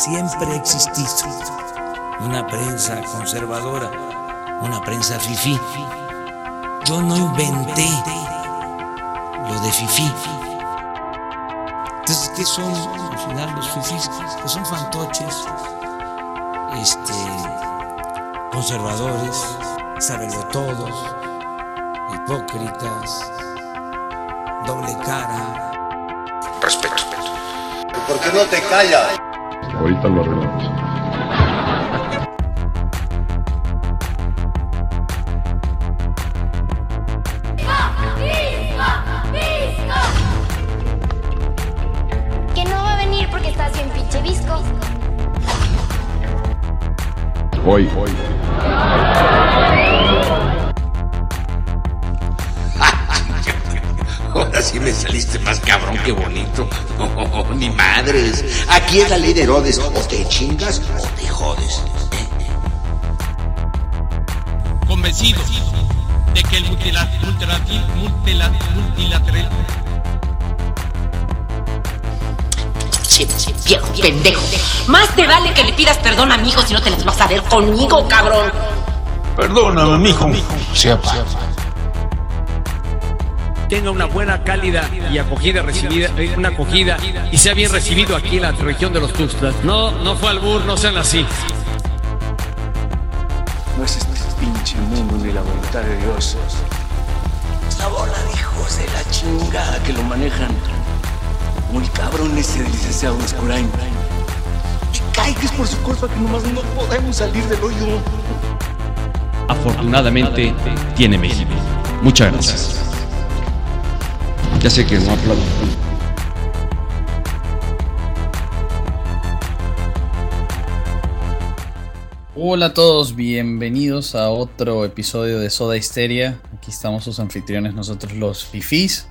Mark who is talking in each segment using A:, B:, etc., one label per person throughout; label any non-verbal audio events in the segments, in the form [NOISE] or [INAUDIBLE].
A: siempre ha existido una prensa conservadora, una prensa fifí. Yo no inventé lo de fifí. Entonces, ¿qué son al final los fifís? Pues son fantoches, este, conservadores, todos, hipócritas, doble cara.
B: Respeto.
C: ¿Por qué no te callas?
D: Ahorita lo arreglamos.
E: Que no va a venir porque estás bien pinche visco.
D: Hoy, hoy. [LAUGHS]
B: Ahora sí me saliste más cabrón que bonito. Oh, [LAUGHS] ni madres. Aquí es la ley Herodes. O te chingas o te jodes.
F: Convencido de que el multilateral, multilateral, multilateral
G: viejo pendejo. Más te vale que le pidas perdón a mi hijo si no te las vas a ver conmigo, cabrón.
H: Perdóname, mijo. Sea pa.
F: Tenga una buena, cálida y acogida recibida, eh, una acogida y sea bien recibido aquí en la región de los Tuxtlas. No, no fue albur, no sean así.
I: No es este pinche mundo ni la voluntad de Dios. La bola de hijos de la chingada que lo manejan. Como el cabrón ese del licenciado Escurain. Y cae que es por su culpa que nomás no podemos salir del hoyo.
J: Afortunadamente tiene México. Muchas gracias. Ya sé que no aplaudo.
K: Hola a todos, bienvenidos a otro episodio de Soda Histeria. Aquí estamos sus anfitriones, nosotros los fifís.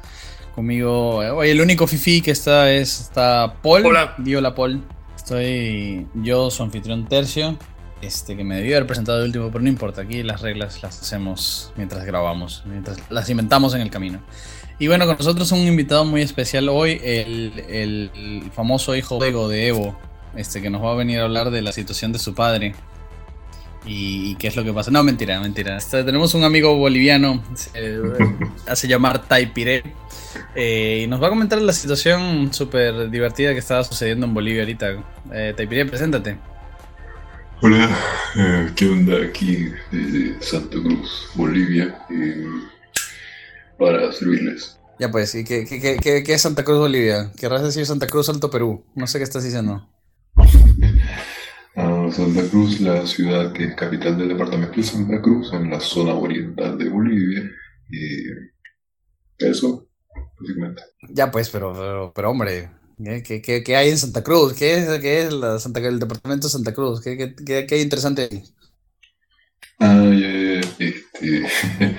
K: Conmigo, hoy el único fifí que está es está Paul.
F: Hola.
K: Di hola Paul. Estoy yo, su anfitrión Tercio. Este que me debió haber presentado de último, pero no importa. Aquí las reglas las hacemos mientras grabamos, mientras las inventamos en el camino. Y bueno, con nosotros un invitado muy especial hoy, el, el- el famoso hijo de Ego de Evo, este que nos va a venir a hablar de la situación de su padre y, y qué es lo que pasa. No, mentira, mentira. Este, tenemos un amigo boliviano, se [LAUGHS] hace llamar Taipire, eh, y nos va a comentar la situación súper divertida que estaba sucediendo en Bolivia ahorita. Eh, Taipire, preséntate.
D: Hola, eh, ¿qué onda aquí desde Santa Cruz, Bolivia? eh, para servirles.
K: Ya pues, ¿y qué, qué, qué- qué- qué es Santa Cruz, Bolivia? Querrás decir Santa Cruz, Alto Perú. No sé qué estás diciendo. [LAUGHS]
D: Ah, Santa Cruz, la ciudad que es capital del departamento de Santa Cruz, en la zona oriental de Bolivia. Y eso, básicamente.
K: Ya pues, pero, pero, pero, hombre, ¿qué, qué- qué- hay en Santa Cruz? ¿Qué es, qué es la Santa, el departamento de Santa Cruz? ¿Qué, qué, qué- qué hay interesante ahí?
D: Ah, este. [LAUGHS]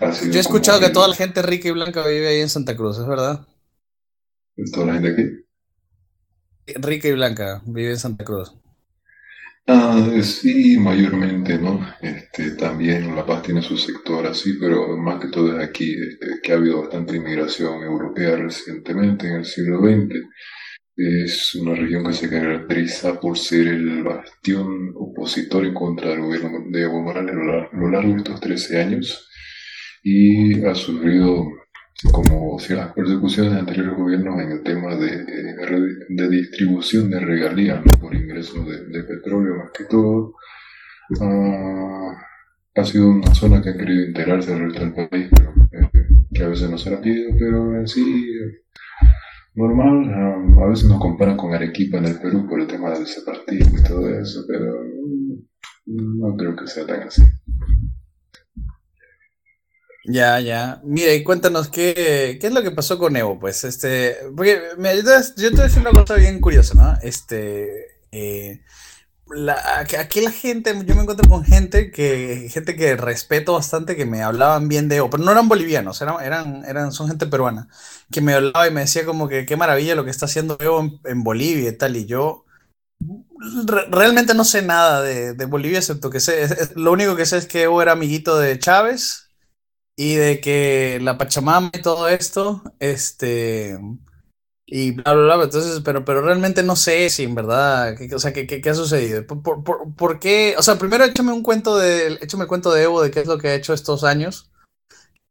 K: Yo he escuchado que toda la gente rica y blanca vive ahí en Santa Cruz, ¿es verdad?
D: ¿Toda la gente aquí?
K: Rica y blanca vive en Santa Cruz.
D: Ah, sí, mayormente, ¿no? Este, también La Paz tiene su sector así, pero más que todo es aquí, este, que ha habido bastante inmigración europea recientemente, en el siglo XX. Es una región que se caracteriza por ser el bastión opositor en contra del gobierno de Evo Morales a lo largo de estos 13 años y ha sufrido como ciertas persecuciones de anteriores gobiernos en el tema de, de distribución de regalías por ingresos de, petróleo más que todo. Ah, ha sido una zona que ha querido integrarse al resto del país, pero eh, que a veces no se la pide, pero en sí normal. Ah, a veces nos comparan con Arequipa en el Perú por el tema del separatismo y todo eso, pero no creo que sea tan así.
K: Ya, ya. Mira, y cuéntanos qué, qué es lo que pasó con Evo, pues, este, porque mira, yo te, yo te voy a decir una cosa bien curiosa, ¿no? Este, eh, la- aquí la gente, yo me encuentro con gente que, gente que respeto bastante, que me hablaban bien de Evo, pero no eran bolivianos, eran, eran, eran, son gente peruana, que me hablaba y me decía como que qué maravilla lo que está haciendo Evo en, en Bolivia y tal, y yo re- realmente no sé nada de, de Bolivia, excepto que sé, es- es- lo único que sé es que Evo era amiguito de Chávez y de que la Pachamama y todo esto, este, y bla, bla, bla. Entonces, pero, pero realmente no sé si en verdad, qué, o sea, qué, qué, ha sucedido. ¿Por, por, por, qué? O sea, primero échame un cuento de, échame el cuento de Evo de qué es lo que ha hecho estos años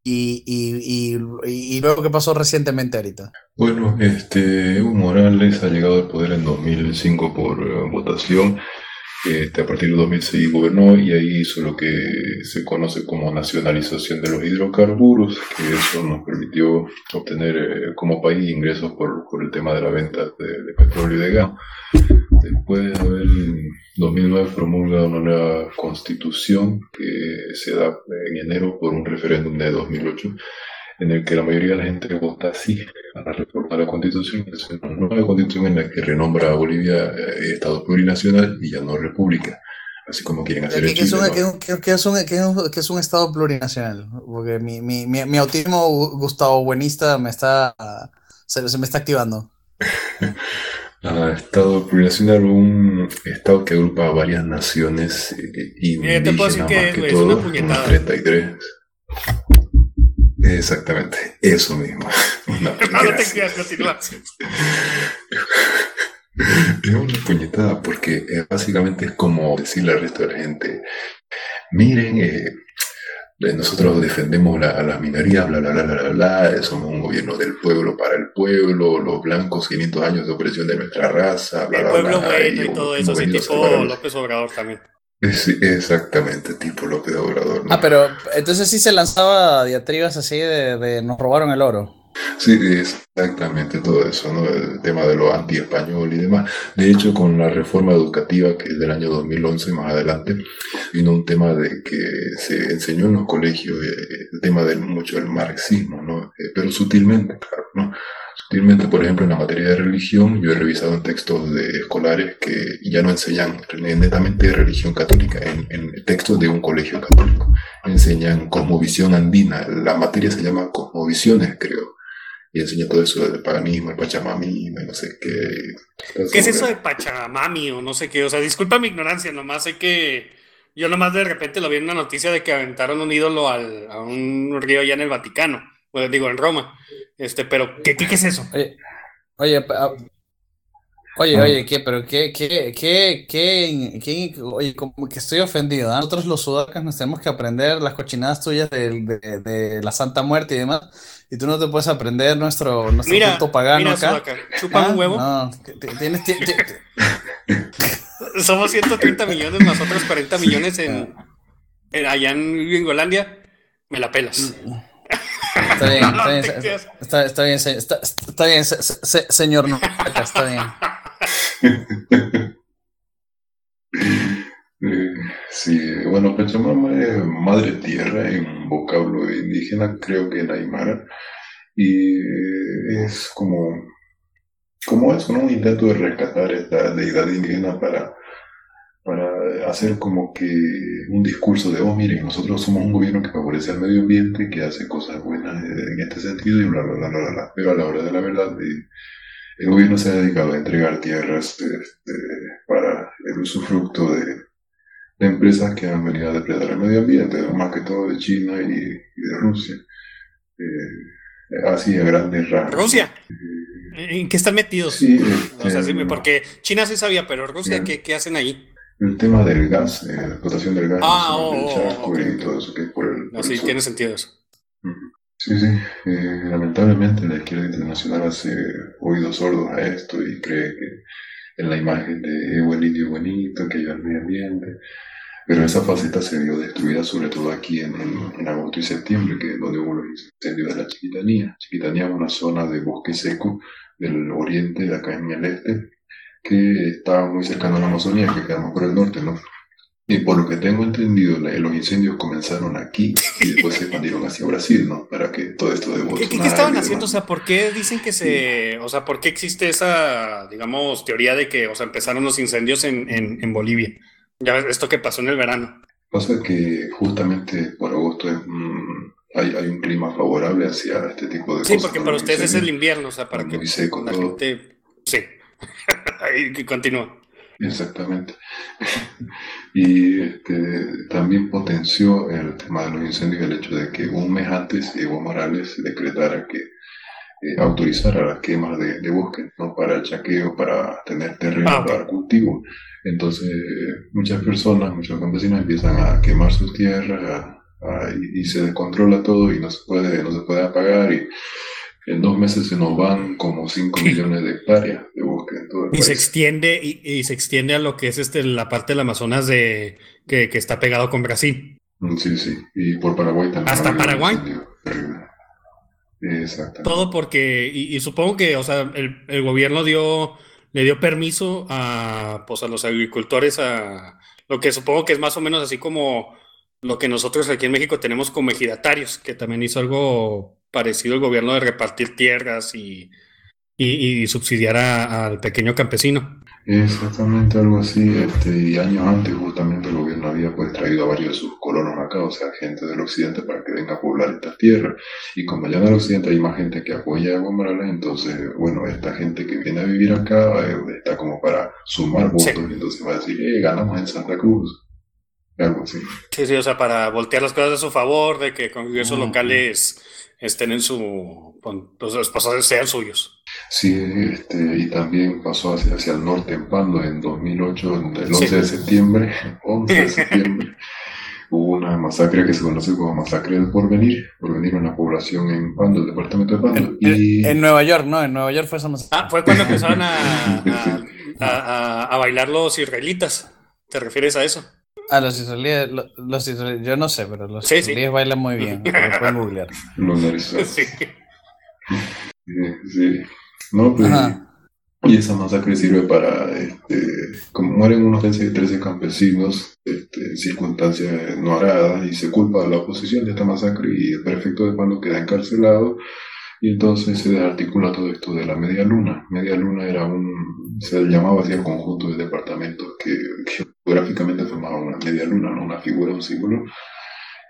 K: y, y, y, y luego qué pasó recientemente ahorita.
D: Bueno, este, Evo Morales ha llegado al poder en 2005 por uh, votación este, a partir de 2006 gobernó y ahí hizo lo que se conoce como nacionalización de los hidrocarburos, que eso nos permitió obtener eh, como país ingresos por, por, el tema de la venta de, de petróleo y de gas. Después de haber en 2009 promulgado una nueva constitución que se da en enero por un referéndum de 2008 en el que la mayoría de la gente vota sí a la reforma de la Constitución, es una nueva Constitución en la que renombra a Bolivia eh, Estado plurinacional y ya no República, así como quieren hacer
K: ¿Qué,
D: en Chile.
K: es un,
D: ¿no?
K: qué, qué es un, qué es un, qué es un Estado plurinacional? Porque mi, mi, mi, mi autismo Gustavo Buenista me está, se, se me está activando. [LAUGHS]
D: Ah, Estado plurinacional, un Estado que agrupa a varias naciones eh,
L: Eh, te puedo decir
D: más
L: que
D: que
L: es una
D: todo,
L: puñetada.
D: unas 33. Exactamente, eso mismo. [LAUGHS] Una-
L: No, te creas.
D: Es una puñetada porque eh, básicamente es como decirle al resto de la gente, miren, eh, eh, nosotros defendemos la- a las minorías, bla, bla, bla, bla, bla, bla, somos un gobierno del pueblo para el pueblo, los blancos 500 años de opresión de nuestra raza, bla,
L: El
D: bla,
L: pueblo
D: bla,
L: bueno y todo eso, así tipo López Obrador también.
D: Sí, exactamente, tipo López Obrador. ¿no?
K: Ah, pero entonces sí se lanzaba diatribas así de, de nos robaron el oro.
D: Sí, exactamente todo eso, ¿no? El tema de lo anti-español y demás. De hecho, con la reforma educativa, que es del año 2011 más adelante, vino un tema de que se enseñó en los colegios eh, el tema del mucho del marxismo, ¿no? Eh, pero sutilmente, claro, ¿no? Sutilmente, por ejemplo, en la materia de religión, yo he revisado en textos de escolares que ya no enseñan netamente religión católica, en, en textos de un colegio católico. Enseñan cosmovisión andina, la materia se llama cosmovisiones, creo y enseña todo eso del paganismo, el pachamamismo, y no sé qué.
L: ¿Qué es eso de Pachamami o no sé qué? O sea, disculpa mi ignorancia, nomás sé que yo nomás de repente lo vi en una noticia de que aventaron un ídolo al, a un río allá en el Vaticano, pues digo, en Roma. Este, pero ¿qué, qué, qué es eso?
K: Oye, oye, pa- oye, oye, ¿qué? Pero qué, qué, qué, qué, qué- oye, como que estoy ofendido. ¿ah? Nosotros los sudacas nos tenemos que aprender las cochinadas tuyas de, de- de la Santa Muerte y demás. Y tú no te puedes aprender nuestro, nuestro
L: Mira,
K: culto pagano
L: mira,
K: acá.
L: Sudaca,
K: Ah,
L: un huevo.
K: No, tienes, ti- ti- [LAUGHS]
L: Somos 130 millones, nosotros 40 millones en, en- allá en Gringolandia. Me la pelas.
K: Está bien,
L: No
K: está bien, está, está bien, está, está bien, se- se- se- señor Nuca, está bien. [LAUGHS]
D: Sí, bueno, Pachamama es madre tierra en vocablo indígena, creo que en Aymara, y es como, como eso, ¿no? Un intento de rescatar esta deidad indígena para, para hacer como que un discurso de, oh, miren, nosotros somos un gobierno que favorece al medio ambiente, que hace cosas buenas eh, en este sentido, y bla, bla, bla, bla, bla. Pero a la hora de la verdad, eh, el gobierno se ha dedicado a entregar tierras este, para el usufructo de, de empresas que han venido a depredar el medio ambiente, más que todo de China y, y de Rusia. Eh, así a grandes rasgos.
L: Rusia. ¿En qué están metidos?
D: Sí,
L: O sea,
D: este,
L: sí, porque China sí sabía, pero Rusia. ¿qué, qué hacen ahí?
D: El tema del gas, eh, la explotación del gas,
L: Ah, oh,
D: del
L: oh,
D: Chaco
L: ok.
D: y todo eso que es por el, por
L: sí, tiene sentido eso.
D: Sí, sí. Eh, lamentablemente la izquierda internacional hace oídos sordos a esto y cree que en la imagen de el indio bonito, que ayuda al medio ambiente. Pero esa faceta se vio destruida sobre todo aquí en, en- en agosto y septiembre, que es donde hubo los incendios de la Chiquitanía. Chiquitanía es una zona de bosque seco del oriente, de acá en el este, que está muy cercano a la Amazonía, que quedamos por el norte, ¿no? Y por lo que tengo entendido, los incendios comenzaron aquí y después se expandieron hacia Brasil, ¿no? Para que todo esto de
L: ¿Qué, qué- qué
D: Bolsonaro
L: estaban haciendo? O sea, ¿por qué dicen que se... O sea, ¿por qué existe esa, digamos, teoría de que, o sea, empezaron los incendios en, en, en Bolivia? Ya ves, esto que pasó en el verano.
D: Pasa que justamente por agosto es, mm, hay, hay un clima favorable hacia este tipo de
L: Sí,
D: cosas.
L: porque
D: ¿no?
L: para ustedes es el invierno, o sea, para que
D: Muy seco
L: la
D: todo.
L: gente... Sí. [LAUGHS] [LAUGHS] Que continúa.
D: Exactamente. [LAUGHS] y este, también potenció el tema de los incendios el hecho de que un mes antes Evo Morales decretara que eh, autorizar a las quemas de, de bosques, ¿no? Para el chaqueo, para tener terreno
L: Ah,
D: para cultivo. Entonces, muchas personas, muchos campesinos empiezan a quemar sus tierras a- a- y, y se descontrola todo y no se puede, no se puede apagar y en dos meses se nos van como 5 [LAUGHS] millones de hectáreas de bosque en todo el
L: Y se extiende, y, y se extiende a lo que es este, la parte del Amazonas de, que, que está pegado con Brasil.
D: Mm, Sí, sí. Y por Paraguay también.
L: Hasta Paraguay.
D: Exactamente.
L: Todo porque, y, y supongo que, o sea, el, el gobierno dio, le dio permiso a, pues, a los agricultores a lo que supongo que es más o menos así como lo que nosotros aquí en México tenemos como ejidatarios, que también hizo algo parecido el gobierno de repartir tierras y, y, y subsidiar a- al pequeño campesino.
D: Exactamente algo así, este, y años antes justamente el gobierno había pues traído a varios de sus colonos acá, o sea, gente del occidente para que venga a poblar estas tierras. Y como ya en el occidente hay más gente que apoya a Evo Morales, entonces, bueno, esta gente que viene a vivir acá eh, está como para sumar votos, y entonces va a decir, eh, ganamos en Santa Cruz. Algo así.
L: Sí, sí, o sea, para voltear las cosas a su favor, de que congresos locales estén en su, pues, pues, sean suyos.
D: Sí, este, y también pasó hacia, hacia el norte en Pando en 2008, el 11
L: Sí.
D: de septiembre, [LAUGHS] 11 de septiembre, hubo una masacre que se conoce como masacre del Porvenir, Porvenir una población en Pando, el departamento de Pando, y
K: En Nueva York, ¿no? En Nueva York fue esa masacre.
L: Ah, fue cuando [LAUGHS] empezaron a, a, a- a bailar los israelitas. ¿Te refieres a eso?
K: Ah, los israelíes, lo- los israelíes, yo no sé, pero los
L: Sí, sí.
K: israelíes bailan muy bien. lo pueden googlear.
D: los. [LAUGHS]
L: Sí.
D: Sí. No, pues,
K: Ajá.
D: y esa masacre sirve para, este, como mueren unos 13, 13 campesinos, este, en circunstancias no aradas, y se culpa a la oposición de esta masacre, y el prefecto de Pando queda encarcelado, y entonces se desarticula todo esto de la Media Luna. Media Luna era un, se llamaba así el conjunto de departamentos que geográficamente formaban una media luna, ¿no? una figura, un símbolo,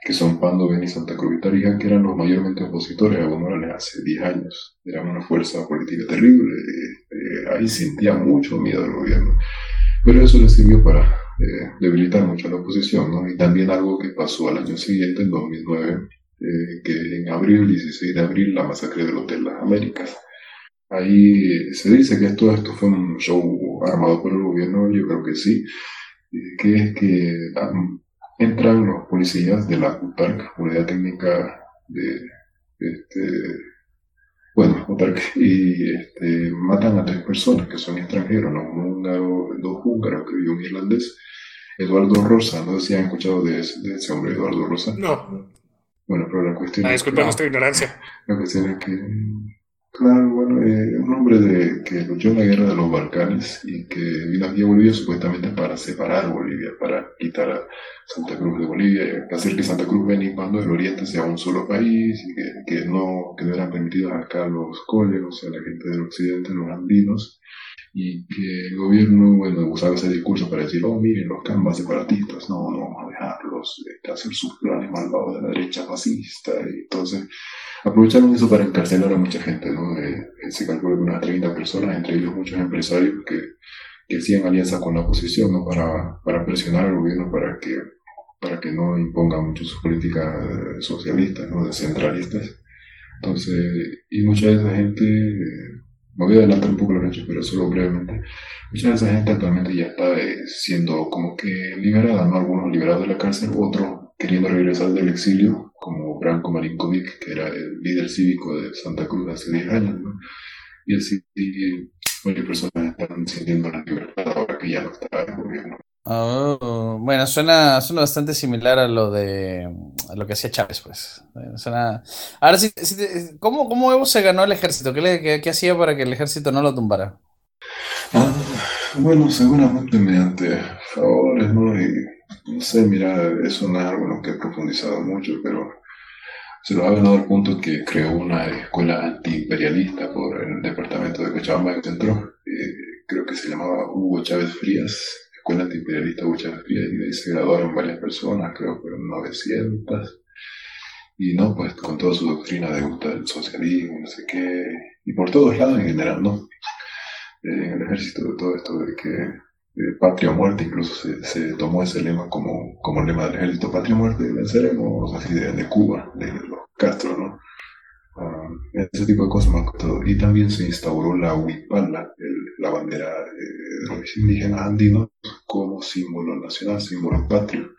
D: que son Pando, Beni, Santa Cruz y Tarija, que eran los mayormente opositores a Morales hace 10 años. Era una fuerza política terrible. eh, ahí sentía mucho miedo al gobierno. Pero eso le sirvió para eh, debilitar mucho a la oposición, ¿no? Y también algo que pasó al año siguiente, en 2009, eh, que en abril, 16 de abril, la masacre del Hotel Las Américas. Ahí se dice que todo esto fue un show armado por el gobierno, yo creo que sí, eh, que es que um, entran los policías de la UTARC, Unidad Técnica de, este, bueno, UTARC, y este, matan a tres personas que son extranjeros, ¿no? un dos húngaros y un irlandés, Eduardo Rosa, no sé si han escuchado de de ese hombre, Eduardo Rosa.
L: No.
D: Bueno, pero la cuestión
L: Ah,
D: es
L: disculpa nuestra ignorancia.
D: la cuestión es que, claro, bueno, eh, un hombre de, que luchó en la guerra de los Balcanes y que vino aquí a Bolivia supuestamente para separar Bolivia, para quitar a Santa Cruz de Bolivia, hacer que Santa Cruz ven y cuando el oriente sea un solo país y que, que no, que no eran permitidos acá los coleos, o sea, la gente del occidente, los andinos, y que el gobierno, bueno, usaba ese discurso para decir, oh, miren, los canvas separatistas, no, no vamos a dejarlos este, hacer sus planes malvados de la derecha fascista, y entonces aprovecharon eso para encarcelar a mucha gente, ¿no? Eh, eh, se calcula que unas 30 personas, entre ellos muchos empresarios que, que hacían alianza con la oposición, ¿no? Para, para presionar al gobierno para que, para que no imponga mucho sus políticas eh, socialistas, ¿no? De centralistas. Entonces, y mucha de esa gente, eh, me voy a adelantar un poco los hechos, pero solo brevemente, mucha de esa gente actualmente ya está eh, siendo como que liberada, ¿no? Algunos liberados de la cárcel, otros queriendo regresar del exilio, como Branko Marinkovic, que era el líder cívico de Santa Cruz hace 10 años, ¿no? Y así varias personas están sintiendo la libertad ahora que ya no está el gobierno.
K: Oh, bueno, suena, suena bastante similar a lo de lo que hacía Chávez, pues. Eh, Suena... Ahora sí, sí te- ¿cómo, cómo Evo se ganó el ejército? ¿Qué, le- qué- qué hacía para que el ejército no lo tumbara?
D: Ah, bueno, seguramente mediante favores, ¿no? Y no sé, mira, eso no es algo en lo que he profundizado mucho, pero se lo ha ganado al punto que creó una escuela antiimperialista por el departamento de Cochabamba que entró. eh, creo que se llamaba Hugo Chávez Frías, Escuela Antiimperialista Frías, y de ahí se graduaron varias personas, creo que fueron 900. Y no, pues con toda su doctrina de gusta del socialismo, no sé qué, y por todos lados en general, ¿no? Eh, en el ejército de todo esto de que eh, patria muerte, incluso se, se tomó ese lema como, como lema del ejército, patria o muerte, venceremos, así de, de Cuba, de los Castro, ¿no? Ah, ese tipo de cosas más que todo. Y también se instauró la huipala, la bandera eh, de los indígenas andinos, como símbolo nacional, símbolo patrio.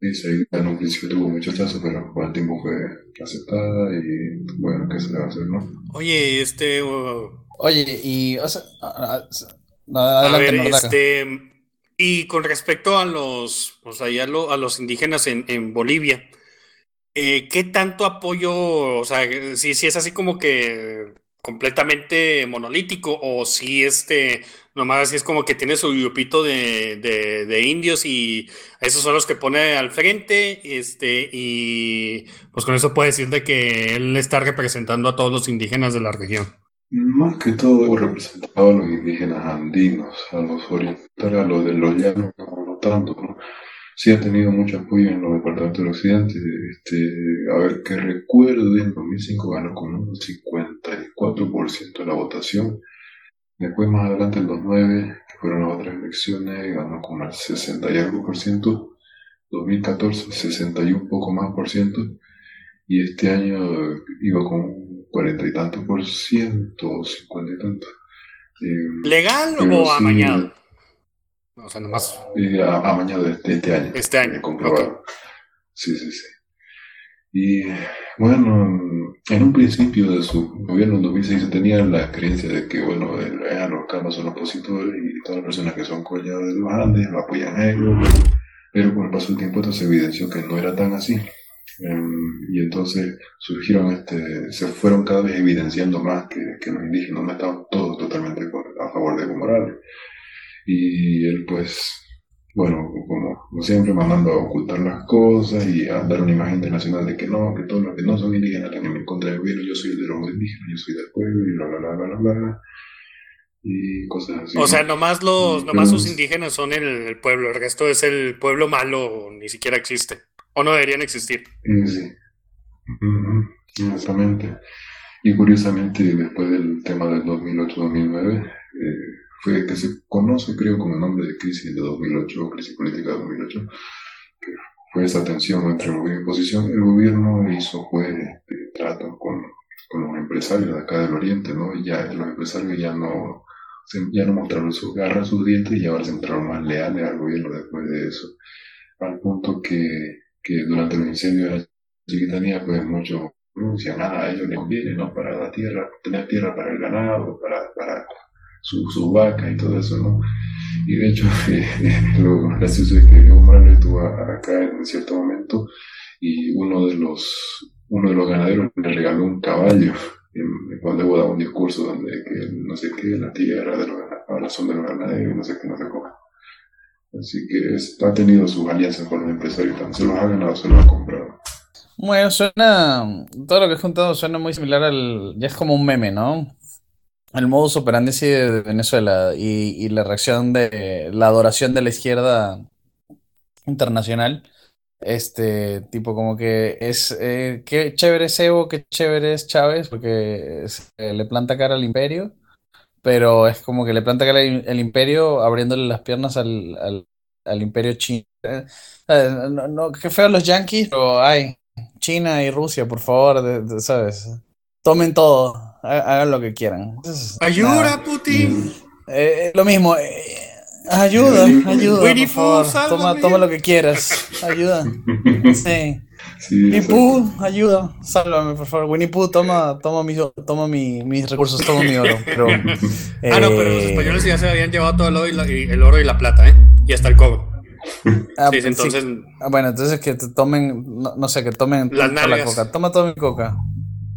D: Y se, en un principio tuvo mucho rechazo, pero con el tiempo fue aceptada y bueno, ¿qué se le va a hacer, no?
L: Oye, este...
K: Oye, y... O sea,
L: a ver, este... Y con respecto a los, o sea, a los indígenas en, en Bolivia, eh, ¿qué tanto apoyo, o sea, si, si es así como que completamente monolítico o si este, nomás así es como que tiene su grupito de, de, indios y esos son los que pone al frente, este, y pues con eso puede decir de que él está representando a todos los indígenas de la región.
D: Más que todo representado a los indígenas andinos, a los orientales, a los de los llanos, no tanto, ¿no? Sí ha tenido mucho apoyo en los departamentos del occidente. Este, a ver, que recuerdo, en 2005 ganó con un 54% de la votación. Después, más adelante, en 2009, que fueron las otras elecciones, ganó con el 60 y algo por ciento. 2014, 61 poco más por ciento. Y este año iba con 40 y tantos por ciento, 50 y tanto.
L: Eh, ¿Legal o amañado? O sea, nomás.
D: Y a, mañana de, este año.
L: Este año.
D: Comprobado. Sí, sí, sí. Y bueno, en un principio de su gobierno en 2006 se tenía la creencia de que, bueno, los camas son opositores y todas las personas que son colladas de los Andes lo apoyan a ellos, pero con el paso del tiempo esto se evidenció que no era tan así. Em, y entonces surgieron, este, se fueron cada vez evidenciando más que, que los indígenas no estaban todos totalmente a favor de Evo Morales y él pues, bueno, como, siempre mandando a ocultar las cosas y a dar una imagen internacional de que no, que todos los que no son indígenas están en contra del gobierno, yo soy de los indígenas, yo soy del pueblo y bla, bla, bla, bla, bla, bla y cosas así.
L: O sea, nomás los, nomás sus indígenas son el, pueblo, el resto es el pueblo malo, ni siquiera existe, o no deberían existir.
D: Sí, exactamente. Y curiosamente, después del tema del 2008-2009, eh, fue que se conoce, creo, con el nombre de crisis de 2008, crisis política de 2008, que fue esa tensión entre gobierno y oposición. El gobierno hizo de trato con, con, los empresarios de acá del Oriente, ¿no? Y ya los empresarios ya no, ya no mostraron sus garras, sus dientes, y ahora se entraron más leales al gobierno después de eso. Al punto que, que durante los incendios de la Chiquitanía, pues muchos no nada, a ellos les conviene, ¿no? Para la tierra, tener tierra para el ganado, para su, su vaca y todo eso, ¿no? Y de hecho, [LAUGHS] lo gracioso es que Evo Morales estuvo acá en cierto momento y uno de los, uno de los ganaderos le regaló un caballo cuando Evo daba un discurso donde que no sé qué, la tierra de los, ahora son de los ganaderos no sé qué, no sé cómo. Así que ha tenido sus alianzas con los empresarios, se los ha ganado, se los ha comprado.
K: Bueno, suena, todo lo que he juntado suena muy similar al, ya es como un meme, ¿no? El modus operandi de Venezuela y, la reacción de la adoración de la izquierda internacional, este tipo como que es eh, qué chévere es Evo, qué chévere es Chávez, porque le planta cara al imperio, pero es como que le planta cara al imperio abriéndole las piernas al, imperio chino. Eh, no, qué feo los yanquis, pero ay, China y Rusia, por favor, ¿sabes? Tomen todo hagan lo que quieran.
L: ayuda, Putin.
K: Eh, lo mismo. Eh, ayuda, ayuda. Winnie Pooh, toma, toma lo que quieras. Ayuda. Sí. [LAUGHS] Winnie Pooh, ayuda. Sálvame, por favor. Winnie Pooh, toma, toma, mis, toma mis recursos, toma mi oro. [LAUGHS] Pero,
L: ah, no, pero los eh, españoles ya se habían llevado todo el oro y la, el oro y la plata, ¿eh? Y hasta el cobre. [LAUGHS]
K: Ah, sí, entonces... Ah, bueno, entonces que te tomen, no, sé, que tomen la coca. Toma toda mi coca.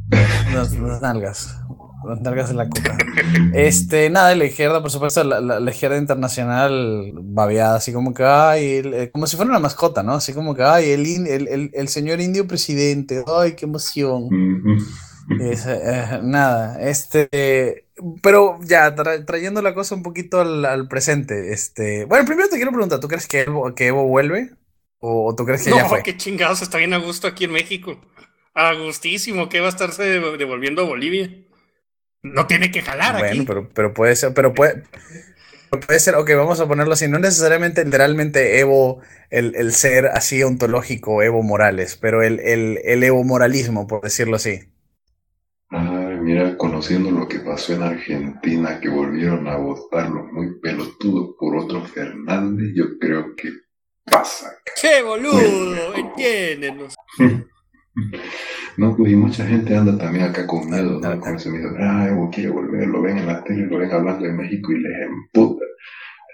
K: Las, nalgas. Las nalgas de la coca. Este, nada, la izquierda, por supuesto, la, la, izquierda internacional babeada, así como que, ay, eh, como si fuera una mascota, ¿no? Así como que, ay, el, el, el, señor indio presidente, ay, qué emoción. Eh, nada, este, pero ya, trayendo la cosa un poquito al, presente, este, bueno, primero te quiero preguntar, ¿tú crees que Evo, que Evo vuelve? ¿O tú crees que ya fue?
L: qué chingados, está bien a gusto aquí en México. A gustísimo, que va a estarse devolviendo a Bolivia. No tiene que jalar
K: bueno, pero, pero puede ser, pero puede, puede ser, ok, vamos a ponerlo así, no necesariamente literalmente Evo, el, ser así ontológico, Evo Morales, pero el, el, Evo moralismo, por decirlo así.
D: mira, conociendo lo que pasó en Argentina, que volvieron a votar los muy pelotudos por otro Fernández, yo creo que pasa.
L: ¡Qué boludo! Entiéndenos. [LAUGHS]
D: No, pues y mucha gente anda también acá con miedo, ¿no? Con ese miedo, ay, vos quiere volver, lo ven en la tele, lo ven hablando de México y les emputa,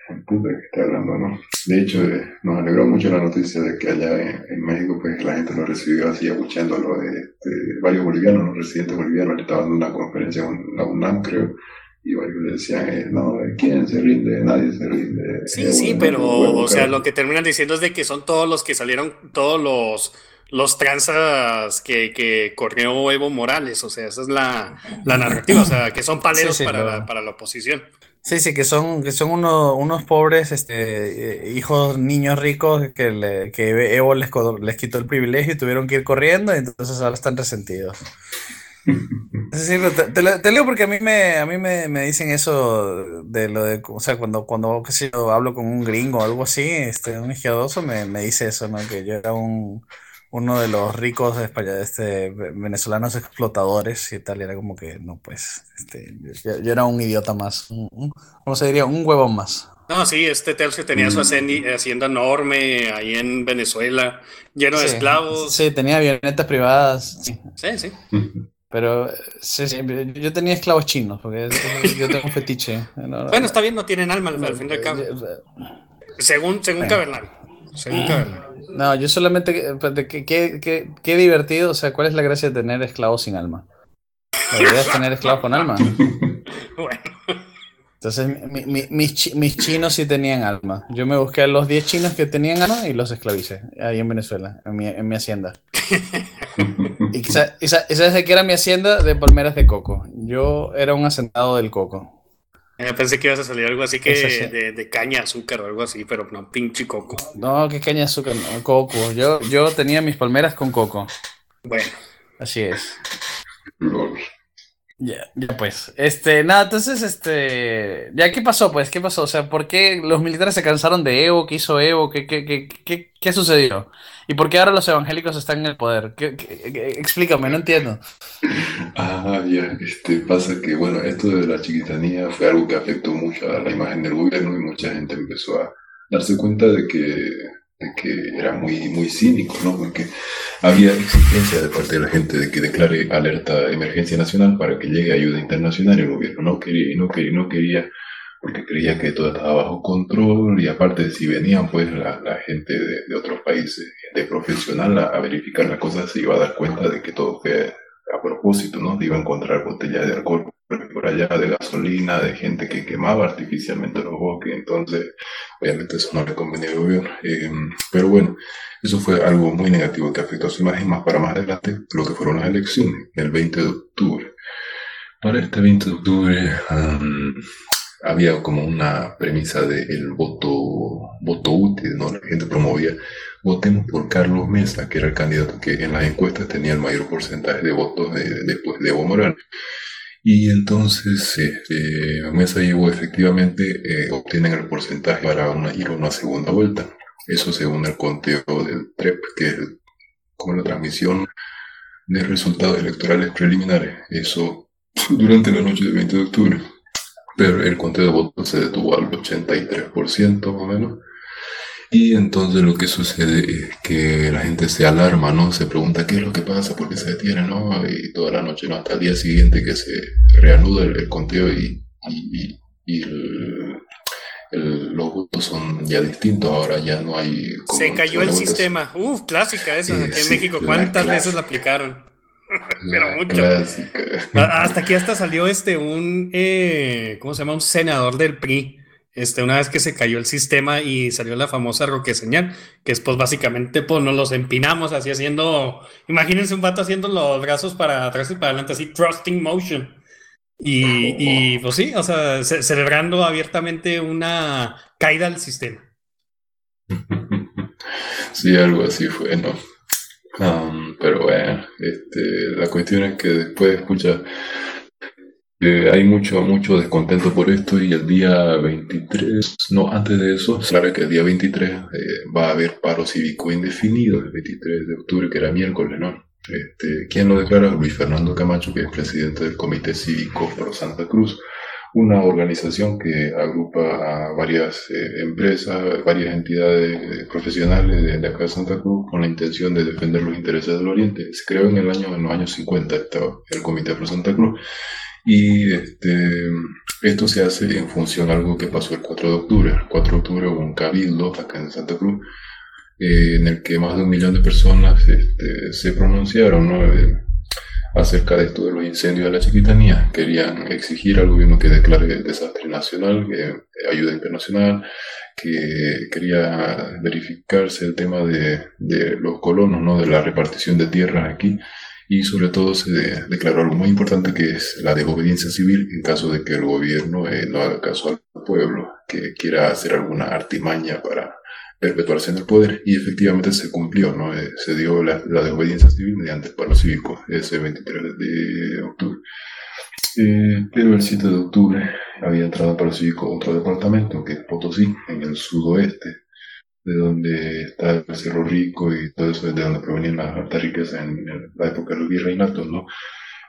D: les emputa que está hablando, ¿no? De hecho, eh, nos alegró mucho la noticia de que allá en, en México, pues la gente lo recibió así, abucheándolo de, de varios bolivianos, los residentes bolivianos, le estaban dando una conferencia en la UNAM, creo, y varios le decían, eh, no, ¿quién se rinde? Nadie se rinde.
L: Sí,
D: Eh,
L: sí,
D: bueno,
L: pero,
D: bueno,
L: o sea, lo que terminan diciendo es de que son todos los que salieron, todos los, los tranzas que, que corrió Evo Morales, o sea, esa es la, la narrativa, o sea, que son paleros
K: Sí, sí,
L: para,
K: claro.
L: la, para la oposición.
K: Sí, sí, que son, que son uno- unos pobres este, eh, hijos, niños ricos que, le- que Evo les, les quitó el privilegio y tuvieron que ir corriendo, y entonces ahora están resentidos. Sí, pero te, te lo- te leo porque a mí me, a mí me, me dicen eso de lo de, o sea, cuando, cuando qué sé yo, hablo con un gringo o algo así, este, un izquierdoso me, me dice eso, ¿no? Que yo era un, uno de los ricos españoles, este, ve- venezolanos explotadores y tal, y era como que, no, pues, este, yo, yo era un idiota más, un- un- ¿cómo se diría? Un huevón más.
L: No, sí, este Tercio tenía su
K: Mm.
L: hacendi- hacienda enorme ahí en Venezuela, lleno de esclavos.
K: Sí, tenía avionetas privadas, sí.
L: Sí, sí.
K: Pero eh, sí, sí, yo tenía esclavos chinos, porque yo tengo un fetiche. No, no,
L: Bueno, está bien, no tienen alma al, fin y al cabo. Según, según
K: Bueno. No, yo solamente, espérate, ¿qué, qué, divertido, o sea, ¿cuál es la gracia de tener esclavos sin alma? La idea es tener esclavos con alma. [LAUGHS]
L: Bueno.
K: Entonces, mi- mi- mis, mis chinos sí tenían alma. Yo me busqué a los 10 chinos que tenían alma y los esclavicé ahí en Venezuela, en mi, en mi hacienda. [LAUGHS] ¿Y, sa- y sa- y sabes de qué era mi hacienda? De palmeras de coco. Yo era un hacendado del coco.
L: Eh, pensé que ibas a salir algo así que
K: sí.
L: de, de caña, azúcar o algo así, pero no, pinche coco.
K: No, qué caña de azúcar, no, coco. Yo, yo tenía mis palmeras con coco.
L: Bueno.
K: Así es. Ya, ya pues. Este, nada, entonces, este. Ya, ¿qué pasó, pues? ¿Qué pasó? O sea, ¿por qué los militares se cansaron de Evo? ¿Qué hizo Evo? ¿Qué, qué, qué, qué, qué sucedió? ¿Y por qué ahora los evangélicos están en el poder? ¿Qué- qué- qué- explícame, no entiendo.
D: Ah, ya, este, pasa que, bueno, esto de la chiquitanía fue algo que afectó mucho a la imagen del gobierno y mucha gente empezó a darse cuenta de que, de que era muy, muy cínico, ¿no? Porque había exigencia de parte de la gente de que declare alerta de emergencia nacional para que llegue ayuda internacional y el gobierno no quería, no quería, no quería, porque creía que todo estaba bajo control y aparte si venían pues la, gente de, otros países de profesional a, verificar las cosas se iba a dar cuenta de que todo fue a propósito, ¿no? Iba a encontrar botellas de alcohol por allá, de gasolina, de gente que quemaba artificialmente los bosques, entonces obviamente eso no le convenía al gobierno. Eh, pero bueno, eso fue algo muy negativo que afectó a su imagen más para más adelante, lo que fueron las elecciones, el 20 de octubre. Para este 20 de octubre am, había como una premisa del voto, voto útil, ¿no? La gente promovía, votemos por Carlos Mesa, que era el candidato que en las encuestas tenía el mayor porcentaje de votos de- después de Evo Morales. Y entonces este, Mesa y Evo efectivamente eh, obtienen el porcentaje para ir a una segunda vuelta. Eso según el conteo del TREP, que es como la transmisión de resultados electorales preliminares. Eso durante la noche del 20 de octubre. Pero el conteo de votos se detuvo al 83% más o menos. Y entonces lo que sucede es que la gente se alarma, ¿no? Se pregunta qué es lo que pasa, por qué se detiene, ¿no? Y toda la noche, ¿no? Hasta el día siguiente que se reanuda el, el conteo y, y, y- y el- el- los votos son ya distintos, ahora ya no hay...
L: Se cayó el sistema. Uf, clásica esa
D: Eh,
L: aquí en
D: sí,
L: México. ¿Cuántas veces la aplicaron? [LAUGHS] Pero mucho. Hasta aquí hasta salió este un eh, ¿cómo se llama? Un senador del PRI. Este, una vez que se cayó el sistema y salió la famosa roque señal, que es pues básicamente pues nos los empinamos así haciendo, imagínense un vato haciendo los brazos para atrás y para adelante, así thrusting motion. Y, y pues sí, o sea, ce- celebrando abiertamente una caída del sistema. [LAUGHS]
D: Sí, algo así fue, ¿no? Um, pero bueno, este, la cuestión es que después, escucha, eh, hay mucho, mucho descontento por esto y el día 23, no, antes de eso, sabe que el día 23 eh, va a haber paro cívico indefinido, el 23 de octubre, que era miércoles, ¿no? Este, ¿Quién lo declara? Luis Fernando Camacho, que es presidente del Comité Cívico Pro Santa Cruz, una organización que agrupa a varias eh, empresas, varias entidades eh, profesionales de, de, acá de Santa Cruz con la intención de defender los intereses del Oriente. Se creó en el año en los años 50 el Comité Pro Santa Cruz y este, esto se hace en función a algo que pasó el 4 de octubre. El 4 de octubre hubo un cabildo acá en Santa Cruz eh, en el que más de un millón de personas este, se pronunciaron ¿no? Acerca de esto de los incendios de la chiquitanía. Querían exigir al gobierno que declare desastre nacional, que ayuda internacional, que quería verificarse el tema de, de los colonos, ¿no? de la repartición de tierras aquí y sobre todo se declaró algo muy importante que es la desobediencia civil en caso de que el gobierno eh, no haga caso al pueblo, que quiera hacer alguna artimaña para perpetuarse en el poder y efectivamente se cumplió, ¿no? Eh, se dio la, desobediencia civil mediante el paro cívico ese 23 de octubre. Eh, pero el 7 de octubre había entrado al paro cívico otro departamento, que es Potosí, en el sudoeste, de donde está el Cerro Rico y todo eso, de donde provenían las altas riquezas en la época de los virreinatos, ¿no?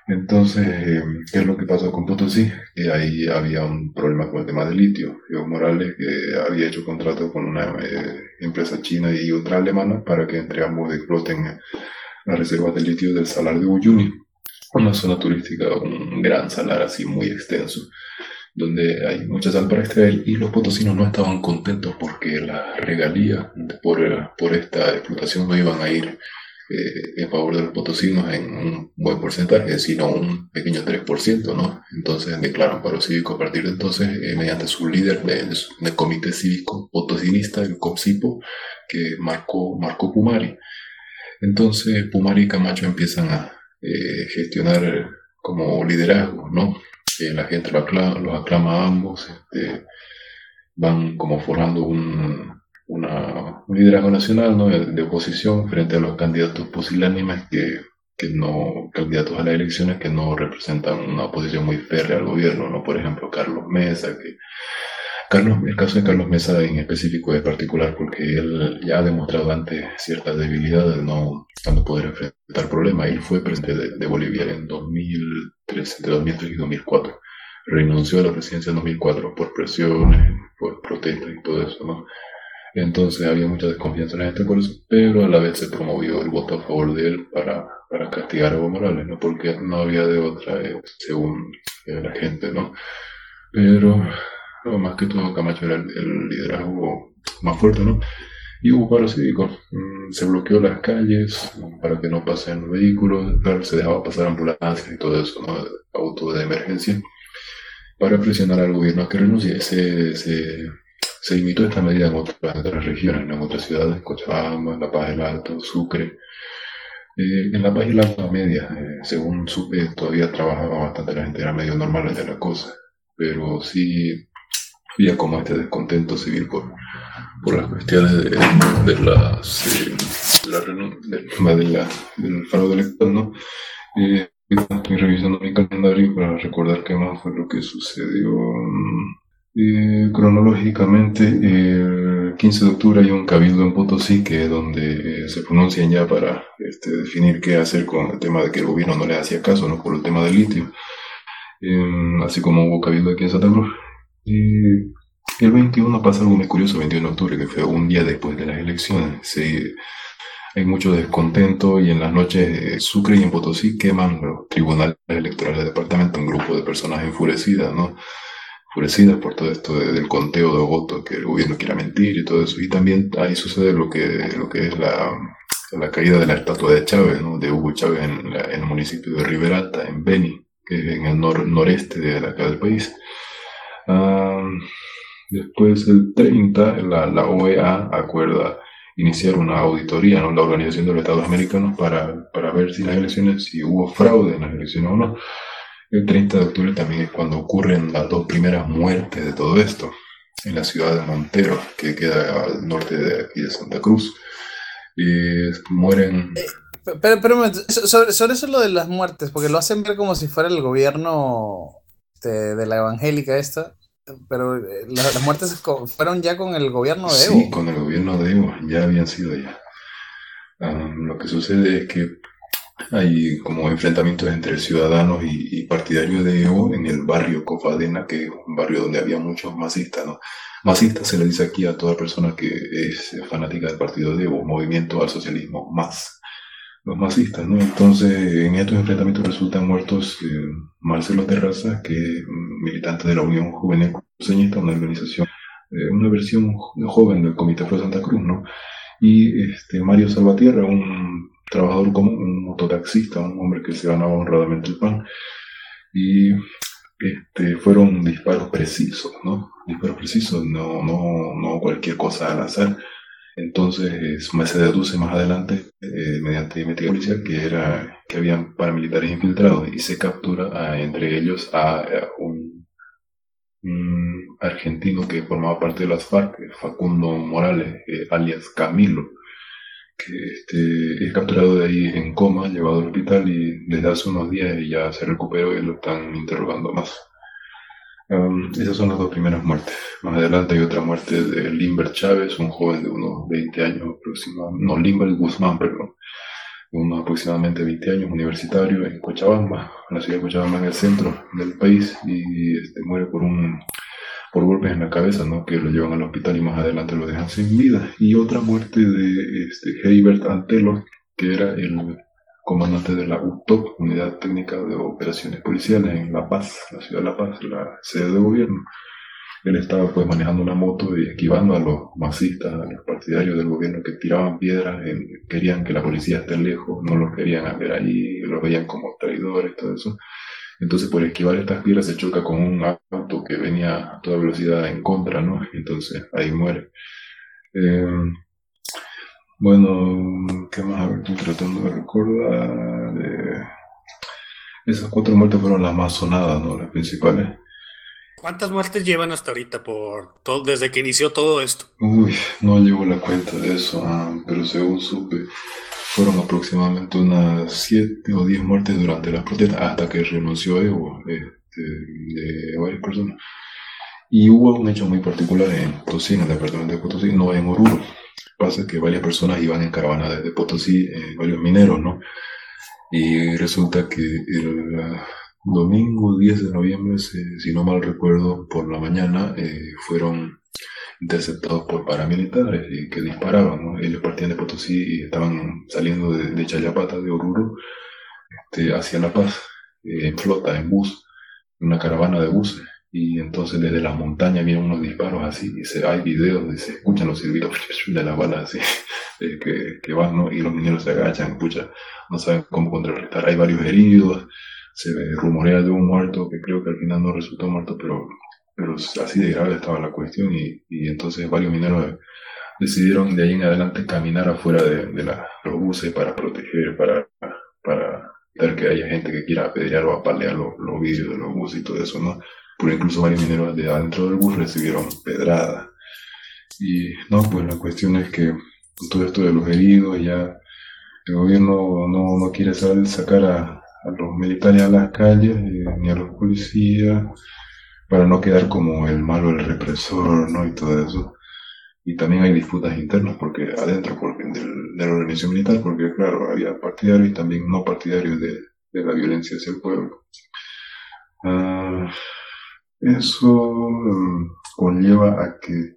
D: Entonces, eh, ¿qué es lo que pasó con Potosí? Que ahí había un problema con el tema del litio. Evo Morales que había hecho contrato con una eh, empresa china y otra alemana para que entre ambos exploten las reservas de litio del salar de Uyuni, una zona turística, un gran salar así muy extenso donde hay mucha sal para extraer y los potosinos no estaban contentos porque las regalías por, por esta explotación no iban a ir eh, en favor de los potosinos en un buen porcentaje, sino un pequeño 3%, ¿no? Entonces declaran paro cívico a partir de entonces, eh, mediante su líder del de comité cívico potosinista, el COPSIPO, que marcó, marcó Pumari. Entonces Pumari y Camacho empiezan a eh, gestionar como liderazgo, ¿no? la gente los aclama a ambos, este, van como formando un, una, un liderazgo nacional ¿no? de, oposición frente a los candidatos pusilánimes que, que no, candidatos a las elecciones que no representan una oposición muy férrea al gobierno, ¿no? Por ejemplo, Carlos Mesa, que Carlos, el caso de Carlos Mesa en específico es particular porque él ya ha demostrado antes ciertas debilidades, no, no poder enfrentar problemas. Él fue presidente de, de Bolivia en 2003, entre 2003 y 2004. Renunció a la presidencia en 2004 por presiones, por protestas y todo eso, ¿no? Entonces había mucha desconfianza en este por eso, pero a la vez se promovió el voto a favor de él para, para castigar a Evo Morales, ¿no? Porque no había de otra, eh, según eh, la gente, ¿no? Pero no, más que todo Camacho era el, el, liderazgo más fuerte, ¿no? Y hubo paro cívico. Mm, se bloqueó las calles para que no pasen vehículos, se dejaba pasar ambulancias y todo eso, ¿no? Auto de emergencia, para presionar al gobierno a que renuncie. Se se imitó esta medida en otras, regiones, en otras ciudades, Cochabamba, La Paz del Alto, Sucre. Eh, en La Paz del Alto media, eh, según supe, todavía trabajaba bastante la gente, era medio normal de la cosa, pero sí había como este descontento civil por, por las cuestiones de, de las eh, de la, del fraude electoral, ¿no? Eh, estoy revisando mi calendario para recordar qué más fue lo que sucedió. Eh, cronológicamente, el 15 de octubre hay un cabildo en Potosí que es donde eh, se pronuncian ya para este, definir qué hacer con el tema de que el gobierno no le hacía caso, ¿no? Por el tema del litio. Eh, así como hubo cabildo aquí en Santa Cruz. el 21 pasa algo muy curioso, el 21 de octubre, que fue un día después de las elecciones. Hay mucho descontento y en las noches Sucre y en Potosí queman los tribunales electorales del departamento, un grupo de personas enfurecidas, ¿no? Enfurecidas por todo esto del conteo de votos, que el gobierno quiera mentir y todo eso. Y también ahí sucede lo que, lo que es la, la caída de la estatua de Chávez, ¿no? de Hugo Chávez en, en, el municipio de Riberalta, en Beni, que es en el nor noreste de acá del país. Uh, después, el 30, la, la OEA acuerda iniciar una auditoría, ¿no? la Organización de los Estados Americanos, para, para ver si las elecciones, si hubo fraude en las elecciones o no. El 30 de octubre también es cuando ocurren las dos primeras muertes de todo esto, en la ciudad de Montero, que queda al norte de aquí de Santa Cruz. Y mueren...
K: Pero, pero sobre, sobre, eso lo de las muertes, porque lo hacen ver como si fuera el gobierno de, de la evangélica esta, pero eh, las, las, muertes fueron ya con el gobierno de Evo.
D: Sí, con el gobierno de Evo, ya habían sido ya. Um, lo que sucede es que hay como enfrentamientos entre ciudadanos y, partidarios de Evo en el barrio Cofadena, que es un barrio donde había muchos masistas, ¿no? Masistas se le dice aquí a toda persona que es fanática del partido de Evo, Movimiento al Socialismo Más. Los masistas, ¿no? Entonces, en estos enfrentamientos resultan muertos eh, Marcelo Terraza, que es militante de la Unión Juvenil Cruceñista, una organización, eh, una versión joven del Comité Pro Santa Cruz, ¿no? Y este, Mario Salvatierra, un trabajador común, un mototaxista, un hombre que se ganaba honradamente el pan. Y este, fueron disparos precisos, ¿no? Disparos precisos, no, no, no cualquier cosa al azar. Entonces se deduce más adelante, eh, mediante investigación que, era, que habían paramilitares infiltrados y se captura entre ellos a, un, argentino que formaba parte de las FARC, Facundo Morales, eh, alias Camilo, que este, es capturado de ahí en coma, llevado al hospital y desde hace unos días ya se recuperó y lo están interrogando más. Um, esas son las dos primeras muertes. Más adelante hay otra muerte de Limber Chávez, un joven de unos 20 años aproximadamente, no, Limber Guzmán, perdón, de unos aproximadamente 20 años, universitario en Cochabamba, en la ciudad de Cochabamba, en el centro del país, y este, muere por un por golpes en la cabeza, ¿no? que lo llevan al hospital y más adelante lo dejan sin vida. Y otra muerte de este, Herbert Antelo, que era el comandante de la UTOP, Unidad Técnica de Operaciones Policiales en La Paz, la ciudad de La Paz, la sede de gobierno. Él estaba pues manejando una moto y esquivando a los masistas, a los partidarios del gobierno que tiraban piedras, querían que la policía esté lejos, no los querían ver allí, los veían como traidores, todo eso. Entonces, por esquivar estas piedras, se choca con un auto que venía a toda velocidad en contra, ¿no? Entonces, ahí muere. Eh, bueno, ¿qué más? estoy tratando de recordar. Eh, esas cuatro muertes fueron las más sonadas, ¿no? Las principales.
L: ¿Cuántas muertes llevan hasta ahorita por todo, desde que inició todo esto?
D: Uy, no llevo la cuenta de eso, ah, pero según supe, fueron aproximadamente unas 7 o 10 muertes durante las protestas hasta que renunció Evo este, de varias personas. Y hubo un hecho muy particular en Potosí, en el departamento de Potosí, no en Oruro. Pasa que varias personas iban en caravana desde Potosí, eh, varios mineros, ¿no? Y resulta que el domingo 10 de noviembre, si no mal recuerdo, por la mañana eh, fueron interceptados por paramilitares y que disparaban. ¿no? Ellos partían de Potosí y estaban saliendo de, Chayapata, de Oruro, este, hacia La Paz, eh, en flota, en bus, una caravana de buses. Y entonces desde las montañas vienen unos disparos así, y se, hay videos y se escuchan los silbidos [LAUGHS] de las balas así, [LAUGHS] que, que, van, ¿no? Y los mineros se agachan, pucha, no saben cómo contrarrestar. Hay varios heridos, se rumorea de un muerto, que creo que al final no resultó muerto, pero pero así de grave estaba la cuestión y, y entonces varios mineros decidieron de ahí en adelante caminar afuera de, de los buses para proteger, para, para evitar que haya gente que quiera apedrear o apalear los, los vidrios de los buses y todo eso, ¿no? Pero incluso varios mineros de adentro del bus recibieron pedrada. Y no, pues la cuestión es que todo esto de los heridos ya el gobierno no, no quiere sacar a, a los militares a las calles, eh, ni a los policías, para no quedar como el malo, el represor, ¿no? Y todo eso. Y también hay disputas internas porque adentro porque de la organización militar, porque claro, había partidarios y también no partidarios de, la violencia hacia el pueblo. Ah, eso mm, conlleva a que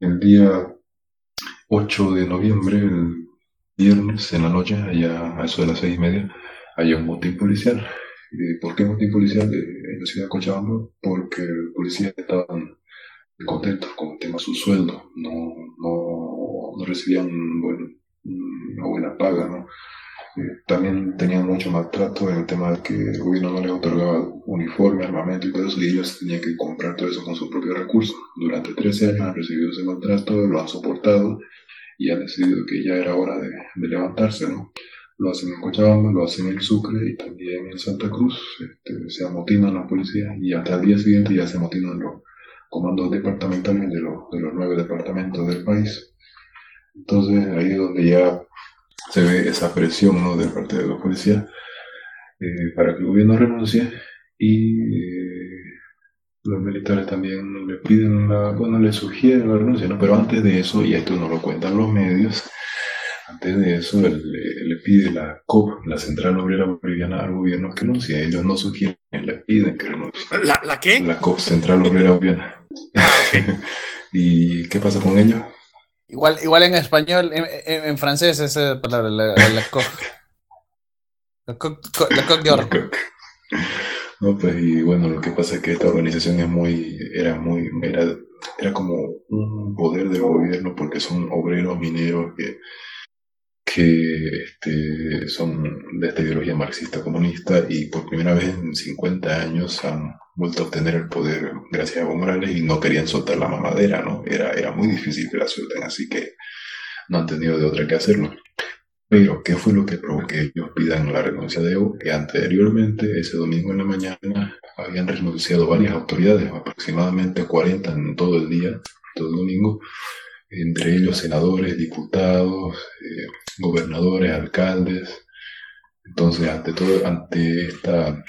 D: el día 8 de noviembre, el viernes en la noche, allá a eso de las seis y media, haya un motín policial ¿Por qué motivo policial en la ciudad de Cochabamba? Porque los policías estaban contentos con el tema de su sueldo, no, no, recibían una buena paga, ¿no? Eh, también tenían mucho maltrato en el tema de que el gobierno no les otorgaba uniforme, armamento y todo eso, y ellos tenían que comprar todo eso con sus propios recursos. Durante 13 años han recibido ese maltrato, lo han soportado y han decidido que ya era hora de, de levantarse, ¿no? Lo hacen en Cochabamba, lo hacen en Sucre y también en Santa Cruz. Este, se amotinan las policías y hasta el día siguiente ya se amotinan los comandos departamentales de los, de los nueve departamentos del país. Entonces ahí es donde ya se ve esa presión ¿no? de parte de los policías eh, para que el gobierno renuncie y eh, los militares también le piden la, bueno, le sugieren la renuncia, ¿no? pero antes de eso, y esto no lo cuentan los medios, antes de eso le pide la COP, la Central Obrera Boliviana, al gobierno que renuncie. Ellos no sugieren, le piden que renuncie.
L: ¿La, ¿La qué?
D: La COP, Central Obrera Boliviana. [LAUGHS] ¿Y qué pasa con ellos?
K: Igual, igual en español, en, en, en francés esa palabra, la, la COP. La COP, la COP de oro.
D: No, pues, y bueno, lo que pasa es que esta organización es muy, era muy, era, era como un poder del gobierno porque son obreros mineros que, que este, son de esta ideología marxista comunista y por primera vez en 50 años han vuelto a obtener el poder gracias a Evo Morales y no querían soltar la mamadera, ¿no? Era, era muy difícil que la suelten, así que no han tenido de otra que hacerlo. Pero, ¿qué fue lo que provocó que ellos pidan la renuncia de Evo? Que anteriormente, ese domingo en la mañana, habían renunciado varias autoridades, aproximadamente 40 en todo el día, todo el domingo, entre ellos senadores, diputados, eh, gobernadores, alcaldes. Entonces, ante todo, ante esta,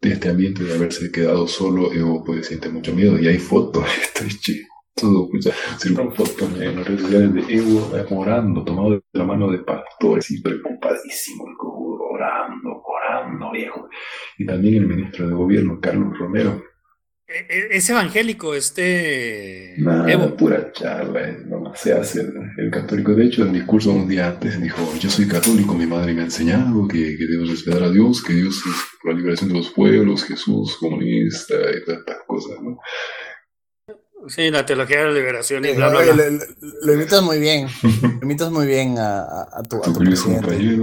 D: este ambiente de haberse quedado solo, Evo puede siente mucho miedo. Y hay fotos, [LAUGHS] estoy chido todo, circulan fotos en las redes sociales de Evo orando, tomado de la mano de pastores y preocupadísimo, el cojudo, orando, orando, viejo. Y también el ministro de gobierno, Carlos Romero.
L: Es evangélico, este.
D: Nada, Evo. pura charla, no se hace el, el, católico. De hecho, en el discurso un día antes dijo: Yo soy católico, mi madre me ha enseñado que, que debemos respetar a Dios, que Dios es la liberación de los pueblos, Jesús, comunista y todas estas cosas, ¿no?
L: Sí, la teología de la liberación y bla, bla, bla.
K: Lo, lo, imitas muy bien. Lo imitas muy bien a, a, a tu, a tu presidente.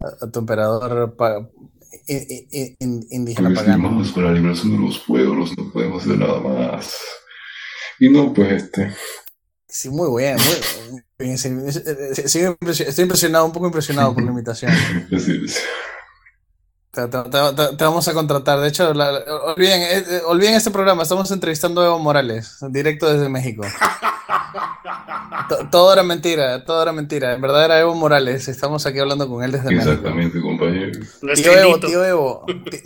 K: A, a, tu emperador pa, in, in, indígena
D: pues
K: pagano.
D: con la liberación de los pueblos, no podemos hacer nada más. Y no, pues este.
K: Sí, muy bien, muy bien. Estoy impresionado, un poco impresionado por la [LAUGHS] imitación.
D: sí, sí.
K: Te, te, te, te, vamos a contratar. De hecho, la, olviden, eh, olviden, este programa. Estamos entrevistando a Evo Morales, directo desde México. [LAUGHS] todo era mentira, todo era mentira. En verdad era Evo Morales. Estamos aquí hablando con él desde
D: Exactamente,
K: México.
D: compañero.
K: Tío Evo, tío Evo,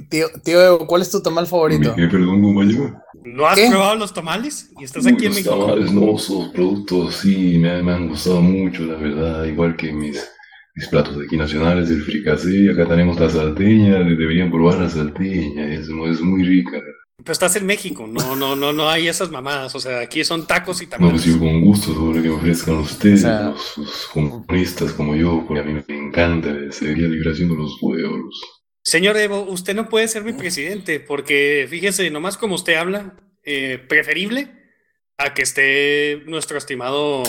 K: tío, tío, Evo, ¿cuál es tu tamal favorito?
D: ¿Qué, perdón, compañero?
L: ¿No has ¿Qué? probado los tamales? ¿Y estás aquí
D: Uy,
L: en
D: los
L: México?
D: tamales, no, esos productos sí me, me han gustado mucho, la verdad. Igual que mis mis platos aquí nacionales, el fricasé, acá tenemos la salteña, deberían probar la salteña, es, es muy rica.
L: Pero estás en México, no, no, no, no hay esas mamadas, o sea, aquí son tacos y
D: No,
L: tamales.
D: pues yo con gusto sobre que me ofrezcan ustedes, o sea, los, los, comunistas como yo, porque a mí me encanta, sería liberación de los pueblos.
L: Señor Evo, usted no puede ser mi presidente, porque fíjese, nomás como usted habla, eh, preferible a que esté nuestro estimado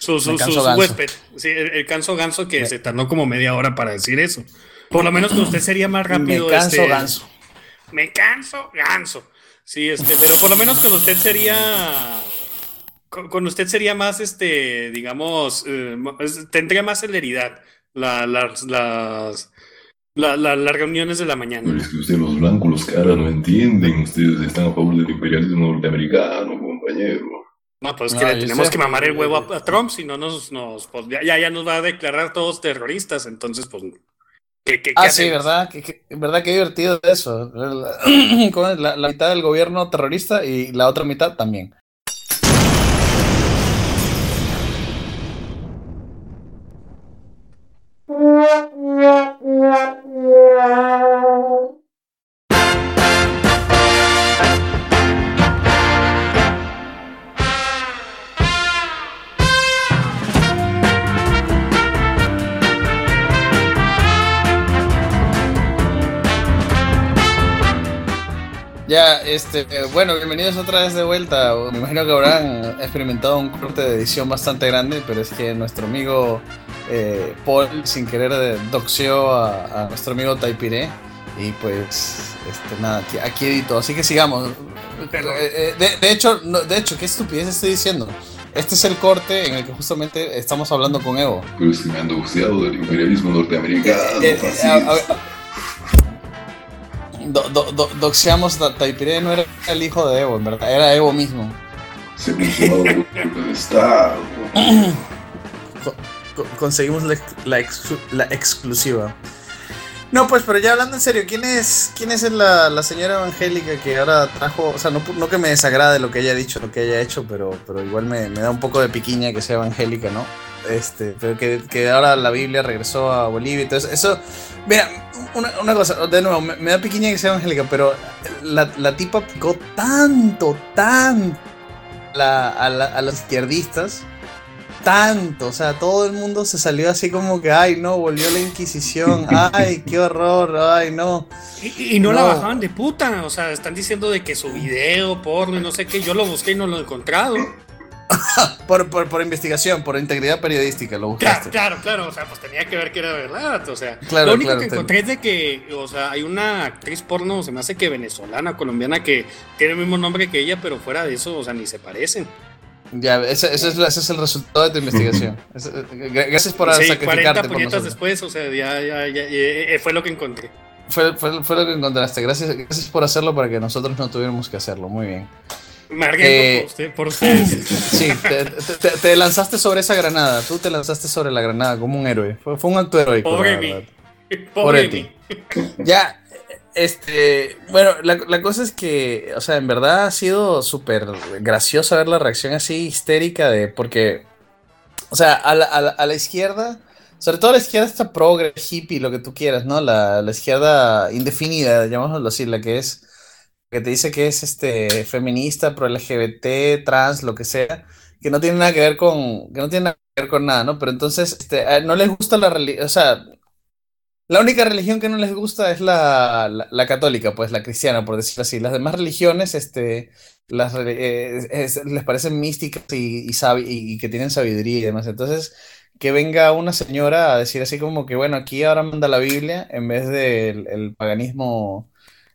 L: su, su, su, su huésped. Sí, el, el, canso ganso que me, se tardó como media hora para decir eso. Por lo menos que usted sería más rápido.
K: Me canso
L: este,
K: ganso.
L: Me canso ganso. Sí, este, pero por lo menos con usted sería. Con, con usted sería más, este, digamos, eh, tendría más celeridad la, las, las, la, la, las reuniones de la mañana.
D: Pero es que ustedes los blancos, los caras, no entienden. Ustedes están a favor del imperialismo norteamericano, compañero.
L: No, pues es que le
K: yo
L: tenemos
K: sé.
L: que mamar el huevo a, a Trump, si no nos, nos pues ya, ya nos va a declarar todos terroristas, entonces pues ¿qué, qué,
K: Ah, sí? ¿verdad? ¿Qué, qué, verdad qué divertido eso. La, [CLEARS THROAT] la mitad del gobierno terrorista y la otra mitad también. [LAUGHS] Ya, este, eh, bueno, bienvenidos otra vez de vuelta. Me imagino que habrán experimentado un corte de edición bastante grande, pero es que nuestro amigo eh, Paul, sin querer, eh, doxeó a, a, nuestro amigo Taipiré. Y pues, este, nada, aquí, aquí edito. Así que sigamos. Eh, De, de, hecho, no, de hecho, qué estupidez estoy diciendo. Este es el corte en el que justamente estamos hablando con Evo.
D: Pero es que me han doxeado del imperialismo norteamericano.
K: Eh, eh, a, a, do, do, do, doxeamos a Taipiré no era el hijo de Evo, en verdad, era Evo mismo.
D: Se puso del Estado.
K: Con, conseguimos la, la, la, exclusiva. No, pues, pero ya hablando en serio, ¿quién es, quién es la, la, señora evangélica que ahora trajo? O sea, no, no, que me desagrade lo que haya dicho, lo que haya hecho, pero, pero igual me, me da un poco de piquiña que sea evangélica, ¿no? Este, pero que, que ahora la Biblia regresó a Bolivia. Entonces, eso, mira, una, una cosa, de nuevo, me, me da piquiña que sea evangélica, pero la, la tipa picó tanto, tanto la- a, la- a los izquierdistas, tanto, o sea, todo el mundo se salió así como que, ay, no, volvió la Inquisición, ay, qué horror, ay, no.
L: Y, y no, la
K: No.
L: bajaban de puta, o sea, están diciendo de que su video, porno y no sé qué, yo lo busqué y no lo he encontrado. [LAUGHS]
K: Por, por, por investigación, por integridad periodística, lo buscaste.
L: Claro, claro, claro, o sea, pues tenía que ver que era verdad, o sea,
K: Claro,
L: lo único
K: claro,
L: que encontré es de que, o sea, hay una actriz porno, se me hace que venezolana, colombiana, que tiene el mismo nombre que ella, pero fuera de eso, o sea, ni se parecen.
K: Ya, ese, ese es, ese es el resultado de tu investigación. [LAUGHS] Ese- gra- gracias por
L: sí, 40
K: sacrificarte por
L: puñetas
K: nosotros.
L: después, o sea, ya, ya, ya, ya, eh, fue lo que encontré.
K: Fue, fue, fue lo que encontraste. Gracias, gracias por hacerlo para que nosotros no tuviéramos que hacerlo. Muy bien. Eh,
L: por, usted, por. [LAUGHS]
K: Sí, te, te- te- te lanzaste sobre esa granada. Tú te lanzaste sobre la granada como un héroe. Fue, fue un acto heroico.
L: Pobre mí. [LAUGHS] Pobre mí.
K: Ya, este, bueno, la, la cosa es que, o sea, en verdad ha sido súper gracioso ver la reacción así histérica de, porque, o sea, a la, a la- a la izquierda, sobre todo la izquierda está progre, hippie, lo que tú quieras, ¿no? La, la izquierda indefinida, llamémoslo así, la que es, que te dice que es este feminista, pro LGBT, trans, lo que sea, que no tiene nada que ver con, que no tiene nada que ver con nada, ¿no? Pero entonces, este, no les gusta la religión, o sea, la única religión que no les gusta es la, la- católica, pues la cristiana, por decirlo así. Las demás religiones, este, las, eh, es- les parecen místicas y, y, y que tienen sabiduría y demás. Entonces, que venga una señora a decir así como que, bueno, aquí ahora manda la Biblia en vez del el paganismo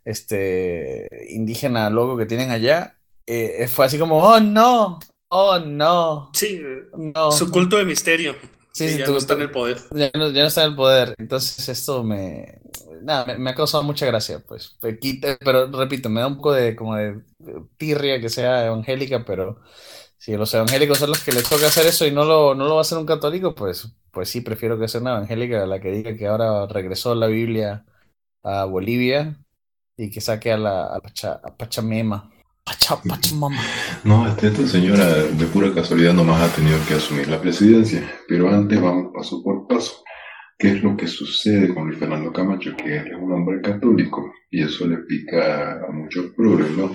K: este, indígena loco que tienen allá, eh, fue así como, oh no, oh no.
L: Sí,
K: no.
L: su culto de misterio.
K: Sí,
L: ya
K: tu-
L: no está en el poder.
K: Ya no, ya no está en el poder. Entonces esto me, nada, me, me ha causado mucha gracia, pues. Pero repito, me da un poco de como de tirria que sea evangélica, pero si los evangélicos son los que les toca hacer eso y no lo, no lo va a hacer un católico, pues, pues sí, prefiero que sea una evangélica la que diga que ahora regresó la Biblia a Bolivia y que saque a la a Pacha- a Pachamema. Pacha, Pachamama.
D: No, este, esta señora de pura casualidad nomás ha tenido que asumir la presidencia, pero antes vamos paso por paso. ¿Qué es lo que sucede con Luis Fernando Camacho? Que él es un hombre católico y eso le pica a muchos progres, ¿no?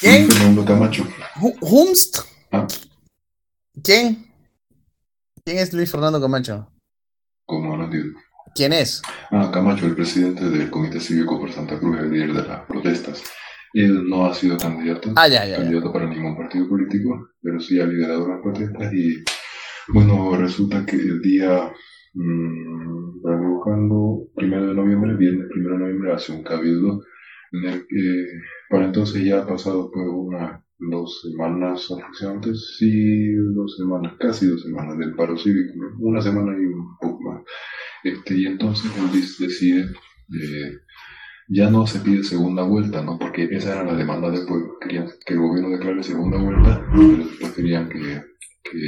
K: ¿Quién?
D: Luis Fernando Camacho.
K: Hu- ¿Humst?
D: Ah,
K: ¿Quién? ¿Quién es Luis Fernando Camacho?
D: como no entiendo.
K: ¿Quién es?
D: Ah, Camacho, el presidente del Comité Cívico por Santa Cruz, el líder de las protestas. Él no ha sido candidato,
K: Ah, ya, ya, ya.
D: candidato para ningún partido político, pero sí ha liderado las protestas y, bueno, resulta que el día, mmm, buscando, primero de noviembre, viernes primero de noviembre, hace un cabildo en el que, para entonces ya ha pasado pues unas dos semanas aproximadamente, sí, dos semanas, casi dos semanas del paro cívico, una semana y un poco más. Este, y entonces él dis- decide, eh, ya no se pide segunda vuelta, ¿no? Porque esa era la demanda del pueblo. Querían que el gobierno declare segunda vuelta, pero preferían que, que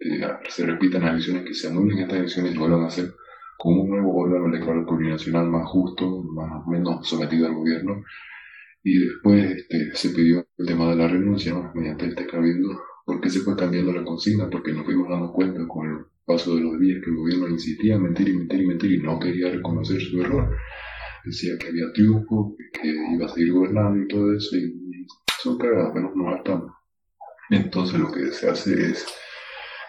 D: eh, se repitan las elecciones, que se anulen estas elecciones y vuelvan a ser con un nuevo órgano electoral plurinacional más justo, más menos sometido al gobierno. Y después este, se pidió el tema de la renuncia ¿no? mediante este cabildo, porque se fue cambiando la consigna, porque nos fuimos dando cuenta con paso de los días que el gobierno insistía en mentir y mentir y mentir y no quería reconocer su error. Decía que había triunfo, que iba a seguir gobernando y todo eso, y son cagadas, bueno, nos hartamos. Entonces lo que se hace es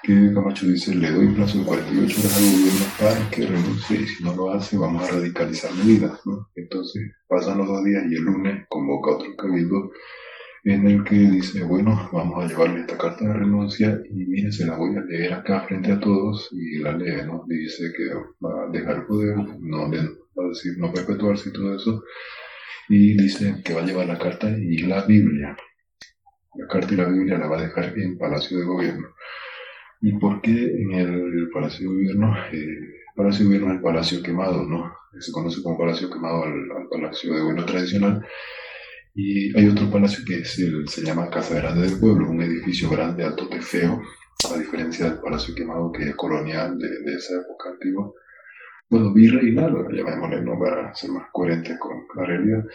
D: que Camacho dice, le doy plazo de 48 horas al gobierno para que renuncie y si no lo hace vamos a radicalizar medidas, ¿no? Entonces pasan los dos días y el lunes convoca otro cabildo en el que dice, bueno, vamos a llevarle esta carta de renuncia y mire, se la voy a leer acá frente a todos y la lee, ¿no? Dice que va a dejar poder, no, de- va a decir no perpetuarse y todo eso, y dice que va a llevar la carta y la Biblia. La carta y la Biblia la va a dejar en Palacio de Gobierno. ¿Y por qué en el Palacio de Gobierno? Eh, el Palacio de Gobierno es el Palacio Quemado, ¿no? Se conoce como Palacio Quemado al Palacio de Gobierno tradicional. Y hay otro palacio que es el- se llama Casa Grande del Pueblo, un edificio grande, alto, feo, a diferencia del Palacio Quemado que es colonial de, de esa época antigua. Bueno, virreinal, llamémosle, ¿no? Para ser más coherente con la realidad.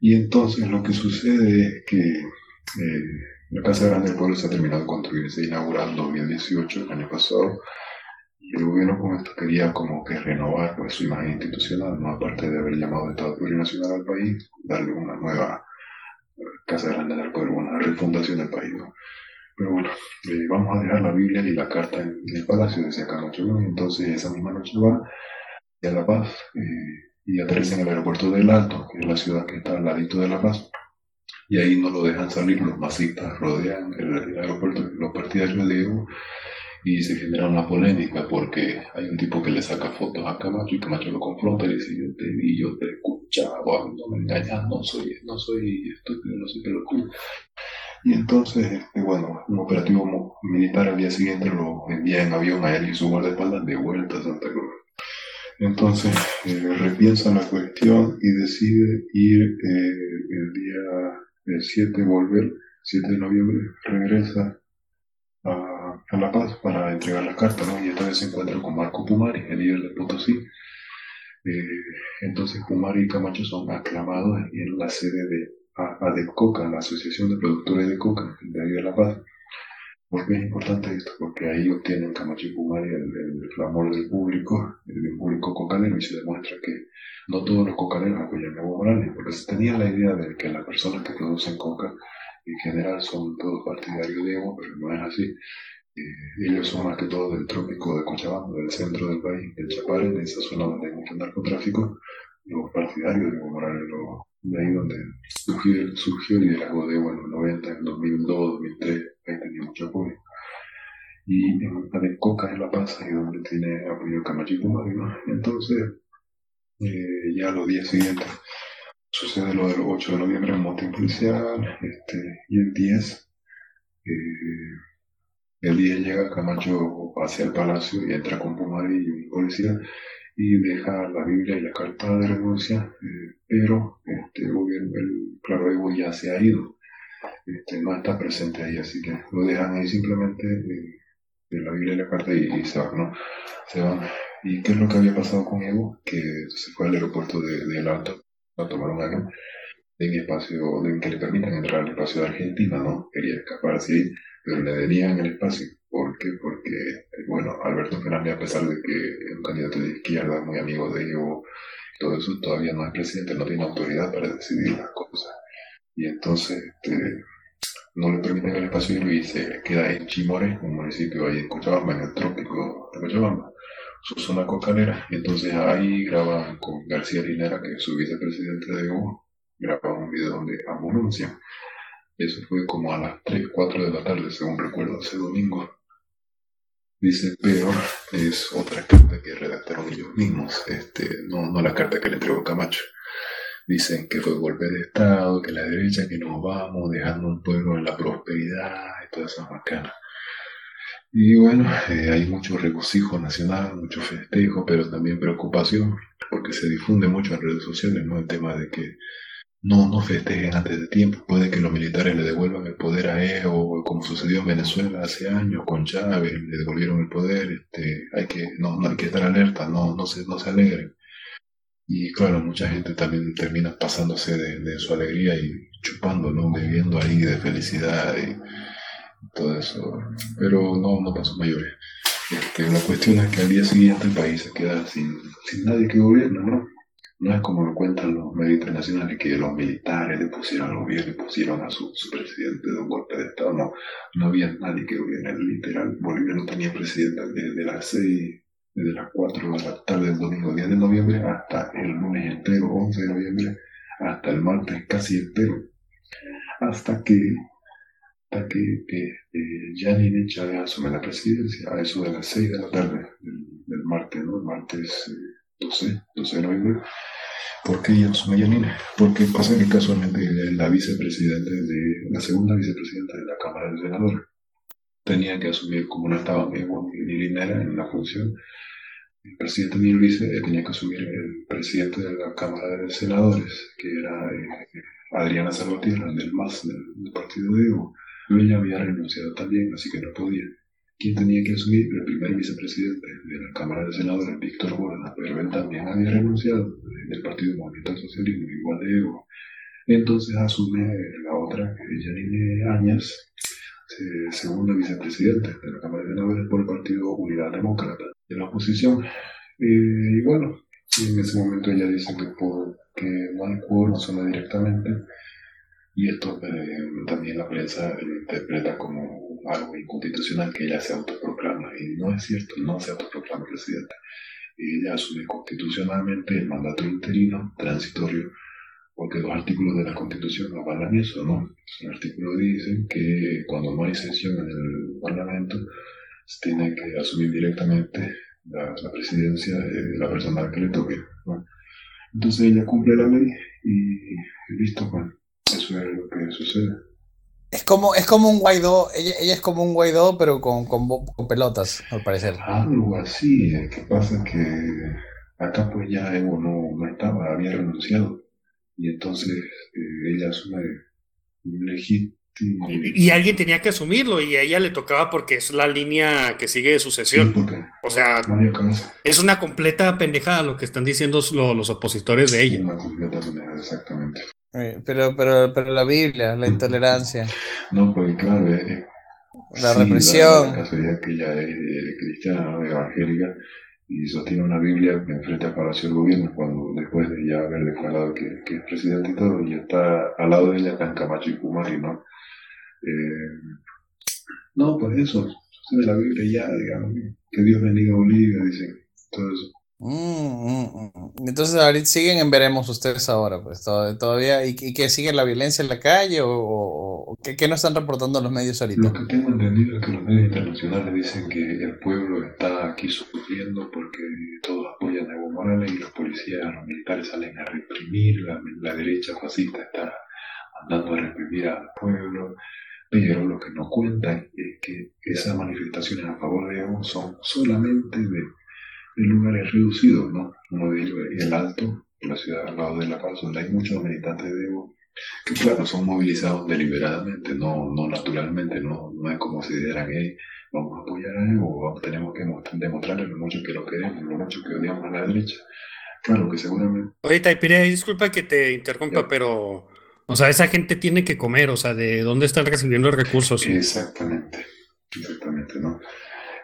D: Y entonces lo que sucede es que eh, la Casa Grande del Pueblo se ha terminado de construir, se inauguró en 2018, el año pasado, el gobierno con esto quería como que renovar pues, su imagen institucional, ¿no? aparte de haber llamado Estado plurinacional al país, darle una nueva Casa Grande del Pueblo, una refundación del país. ¿no? Pero bueno, eh, vamos a dejar la Biblia y la carta en, el palacio, decía Camacho, y entonces esa misma noche va a La Paz eh, y aterriza en el aeropuerto del Alto, que es la ciudad que está al ladito de La Paz y ahí no lo dejan salir, los masistas rodean el, aeropuerto, los partidarios de Evo, y se genera una polémica porque hay un tipo que le saca fotos a Camacho y Camacho lo confronta y dice yo te vi, yo te escuchaba, no me engañas, no soy, no soy estúpido, no soy pelotudo. Y entonces, este, bueno, un operativo militar al día siguiente lo envía en avión a él y su guardaespaldas de vuelta a Santa Cruz. Entonces eh, repiensa la cuestión y decide ir eh, el día el 7 volver, 7 de noviembre, regresa a, a, La Paz para entregar la carta, ¿no? Y esta vez se encuentra con Marco Pumari, el líder de Potosí. Eh, entonces Pumari y Camacho son aclamados en la sede de ADECOCA, la Asociación de Productores de Coca, de ahí de La Paz. ¿Por qué es importante esto? Porque ahí obtienen Camacho y Pumari el, el, amor del público, del público cocalero, y se demuestra que no todos los cocaleros apoyan a Evo Morales, porque se tenía la idea de que las personas que producen coca en general son todos partidarios de Evo, pero no es así. Eh, ellos son más que todo del trópico de Cochabamba, del centro del país, el Chapare, en esa zona donde hay mucho narcotráfico, los partidarios de Evo Morales, de ahí donde surgió, surgió el liderazgo de Evo en los 90, en 2002, 2003, ahí tenía mucho apoyo. Y en la de Coca en La Paz, ahí donde tiene apoyo Camacho y ¿no? Entonces, eh, ya los días siguientes sucede lo del 8 de noviembre en motín policial, este, y el 10, eh, el 10 llega Camacho hacia el palacio y entra con Pumari y un policía y deja la Biblia y la carta de renuncia, eh, pero este, gobierno, el, claro, Evo ya se ha ido, este, no está presente ahí, así que lo dejan ahí simplemente de la Biblia y la carta y, se van, ¿no? Se van. ¿Y qué es lo que había pasado con Evo? Que se fue al aeropuerto de, de El Alto a tomar un avión en espacio, en que le permitan entrar al espacio de Argentina, ¿no? Quería escapar así, pero le denían el espacio. ¿Por qué? Porque, bueno, Alberto Fernández, a pesar de que es un candidato de izquierda, muy amigo de Evo, todo eso, todavía no es presidente, no tiene autoridad para decidir las cosas. Y entonces, este, no le permiten el espacio y se queda en Chimores, un municipio ahí en Cochabamba, en el trópico de Cochabamba, su zona cocalera. Entonces ahí graban con García Linera, que es su vicepresidente de Evo, graban un video donde anuncian. Eso fue como a las 3, 4 de la tarde, según recuerdo, ese domingo. Dice, pero es otra carta que redactaron ellos mismos, este, no, no la carta que le entregó Camacho. Dicen que fue golpe de Estado, que la derecha, que nos vamos, dejando un pueblo en la prosperidad y todas esas bacanas. Y bueno, eh, hay mucho regocijo nacional, mucho festejo, pero también preocupación, porque se difunde mucho en redes sociales, ¿no? El tema de que no, no festejen antes de tiempo, puede que los militares le devuelvan el poder a Evo, como sucedió en Venezuela hace años con Chávez, le devolvieron el poder, este, hay que, no, no hay que estar alerta, no, no se, no se alegren. Y claro, mucha gente también termina pasándose de, su alegría y chupando, ¿no? Bebiendo ahí de felicidad y todo eso. Pero no, no pasó mayores. Este, la cuestión es que al día siguiente el país se queda sin, sin nadie que gobierne, ¿no? No es como lo cuentan los medios internacionales que los militares le pusieron al gobierno y pusieron a su, su, presidente de un golpe de Estado. No, no había nadie que gobierne. Literal, Bolivia no tenía presidente desde las seis desde las 4 de la tarde del domingo 10 de noviembre hasta el lunes entero 11 de noviembre, hasta el martes casi entero, hasta que, hasta que eh, eh, asume la presidencia a eso de las 6 de la tarde del, martes, ¿no? El martes 12, eh, 12 de noviembre. ¿Por qué asume Janine? Porque pasa que casualmente la vicepresidenta de, la segunda vicepresidenta de la Cámara de Senadores tenía que asumir, como no estaba ni Linera en la función, el presidente ni el vice tenía que asumir el presidente de la Cámara de Senadores, que era eh, Adriana Salvatierra, del MAS, del, partido de Evo. Ella había renunciado también, así que no podía. ¿Quién tenía que asumir? El primer vicepresidente de la Cámara de Senadores, Víctor Borda, pero él también había renunciado del Partido Movimiento Socialismo, igual de Evo. Entonces asume la otra, Janine Áñez, eh, segunda vicepresidente de la Cámara de Senadores por el Partido Unidad Demócrata de la oposición. Eh, y bueno, en ese momento ella dice que porque no suena directamente y esto eh, también la prensa lo interpreta como algo inconstitucional que ella se autoproclama y no es cierto, no se autoproclama presidente. Ella asume constitucionalmente el mandato interino transitorio porque los artículos de la Constitución no van a eso, ¿no? El artículo dice que cuando no hay sesión en el Parlamento, se tiene que asumir directamente la, presidencia de la persona que le toque. Entonces ella cumple la ley y listo, bueno, eso es lo que sucede.
K: Es como, es como un Guaidó, ella, ella es como un Guaidó, pero con, con, con pelotas, al parecer.
D: Algo así, lo que pasa es que acá pues ya Evo no, no estaba, había renunciado y entonces eh, ella asume legítimo.
L: Y, alguien tenía que asumirlo y a ella le tocaba porque es la línea que sigue de sucesión. o sea, es una completa pendejada lo que están diciendo los opositores de ella.
D: Una completa pendejada, exactamente.
K: Eh, pero, pero, pero la Biblia, la intolerancia.
D: No, porque claro,
K: eh, la represión.
D: La, casualidad que ella es cristiana, evangélica, y sostiene una Biblia que enfrenta a Palacio del Gobierno cuando después de ya haber declarado que, es presidente y todo, y está al lado de ella están Camacho y Kumari, ¿no? Eh, no, pues eso, de la Biblia ya, digamos, que Dios bendiga a Bolivia, dicen, todo eso.
K: Mm, mm, mm. Entonces ahorita siguen en veremos ustedes ahora, pues todavía, y, que sigue la violencia en la calle o, ¿qué, no están reportando los medios ahorita.
D: Lo que tengo entendido es que los medios internacionales dicen que el pueblo está aquí sufriendo porque todos apoyan a Evo Morales y los policías, los militares salen a reprimir, la, derecha fascista está andando a reprimir al pueblo, pero lo que no cuentan es que esas manifestaciones a favor de Evo son solamente de en lugares reducidos, ¿no? Uno de ellos es el Alto, la ciudad al lado de La Paz, donde hay muchos militantes de Evo, que claro, son movilizados deliberadamente, no, no naturalmente, no, no es como si dijeran, hey, vamos a apoyar a Evo, tenemos que demostrarle lo mucho que lo queremos, lo mucho que odiamos a la derecha. Claro que seguramente.
L: Oye, Taipire, disculpa que te interrumpa, pero, o sea, esa gente tiene que comer, o sea, ¿de dónde están recibiendo recursos?
D: Exactamente, exactamente, ¿no?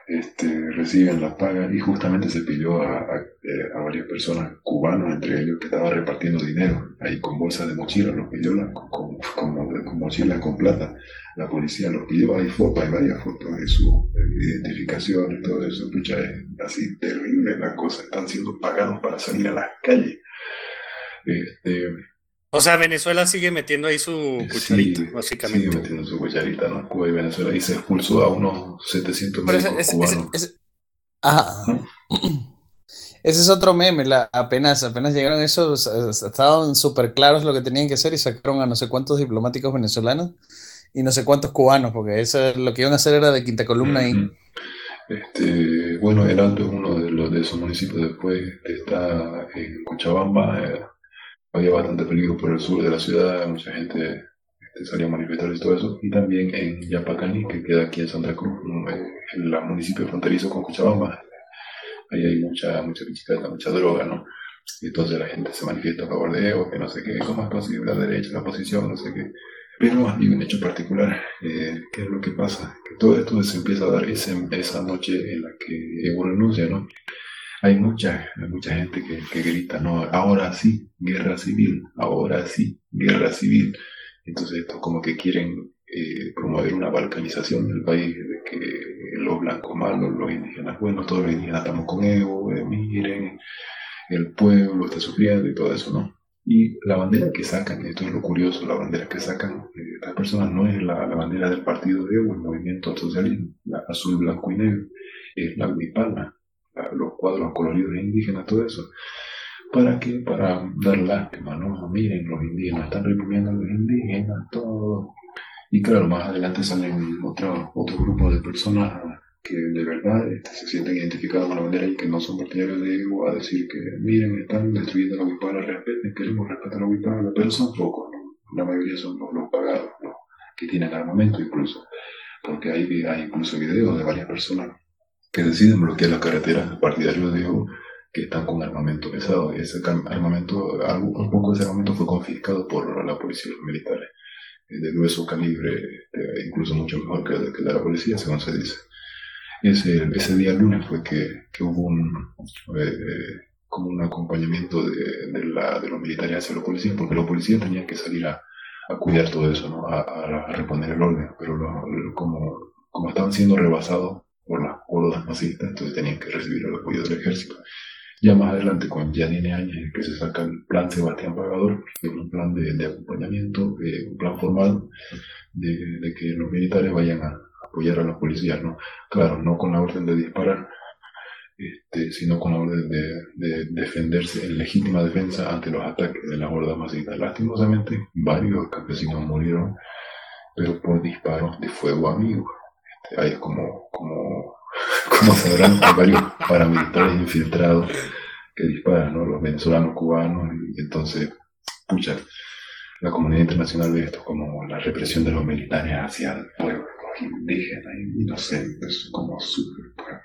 D: Este, reciben la paga y justamente se pidió a, eh, a, varias personas cubanas, entre ellos, que estaban repartiendo dinero ahí con bolsas de mochila, los pidió con, con, mochilas con plata. La policía los pidió, hay fotos, hay varias fotos de su identificación y todo eso. Pucha, es así terrible la cosa, están siendo pagados para salir a las calles. Este,
L: o sea, Venezuela sigue metiendo ahí su cucharita, básicamente.
D: Sigue metiendo su cucharita, ¿no? Cuba y Venezuela. Y se expulsó a unos 700 mil cubanos.
K: Ese, ajá. [CLEARS THROAT] Ese es otro meme. La, apenas, apenas llegaron esos, estaban súper claros lo que tenían que hacer y sacaron a no sé cuántos diplomáticos venezolanos y no sé cuántos cubanos, porque eso lo que iban a hacer era de quinta columna ahí.
D: Este, bueno, el Alto es uno de los de esos municipios después está en Cochabamba. Eh, había bastante peligro por el sur de la ciudad, mucha gente este, salía a manifestar y todo eso, y también en Yapacani, que queda aquí en Santa Cruz, en el municipio fronterizo con Cochabamba, ahí hay mucha, mucha pichicata, mucha droga, ¿no? Y entonces la gente se manifiesta a favor de Evo, que no sé qué, cómo es posible la derecha, la oposición, no sé qué. Pero hay un hecho particular, eh, ¿qué es lo que pasa? Que todo esto se empieza a dar esa noche en la que Evo renuncia, ¿no? Hay mucha, mucha gente que, grita, no, ahora sí, guerra civil, ahora sí, guerra civil. Entonces esto como que quieren eh, promover una balcanización del país, de que los blancos malos, los indígenas buenos, todos los indígenas estamos con Evo, eh, miren, el pueblo está sufriendo y todo eso, ¿no? Y la bandera que sacan, esto es lo curioso, la bandera que sacan eh, las personas no es la, bandera del partido de Evo, el movimiento socialismo, azul, blanco y negro, es la guipalma, los cuadros coloridos indígenas, todo eso. ¿Para qué? Para dar lástima, ¿no? Miren, los indígenas están reprimiendo a los indígenas, todo. Y claro, más adelante salen otro, otro grupo de personas que de verdad este, se sienten identificados con la bandera y que no son partidarios de Evo a decir que, miren, están destruyendo la huipala, respeten, queremos respetar la huipala, pero son pocos, ¿no? La mayoría son los, pagados, ¿no? Que tienen armamento incluso. Porque hay, hay incluso videos de varias personas que deciden bloquear las carreteras partidarios de Evo que están con armamento pesado. Ese armamento, un poco de ese armamento fue confiscado por la policía y los militares. de grueso calibre, eh, incluso mucho mejor que que la policía, según se dice. Ese, ese día lunes fue que, que hubo un, eh, como un acompañamiento de, de, la, de los militares hacia los policías, porque los policías tenían que salir a, a cuidar todo eso, ¿no? a, a, a reponer el orden, pero lo, como, como estaban siendo rebasados por las hordas masistas, entonces tenían que recibir el apoyo del ejército. Ya más adelante, con Janine Áñez, que se saca el plan Sebastián Pagador, que es un plan de, de acompañamiento, eh, un plan formal de, de, que los militares vayan a apoyar a los policías, ¿no? Claro, no con la orden de disparar, este, sino con la orden de, de, defenderse en legítima defensa ante los ataques de las hordas masistas. Lastimosamente, varios campesinos murieron, pero por disparos de fuego amigo. Este, ahí es como, como como sabrán, hay varios paramilitares infiltrados que disparan, ¿no? Los venezolanos, cubanos, y entonces, pucha, la comunidad internacional ve esto como la represión de los militares hacia el pueblo, los indígenas, inocentes, como súper pueblo.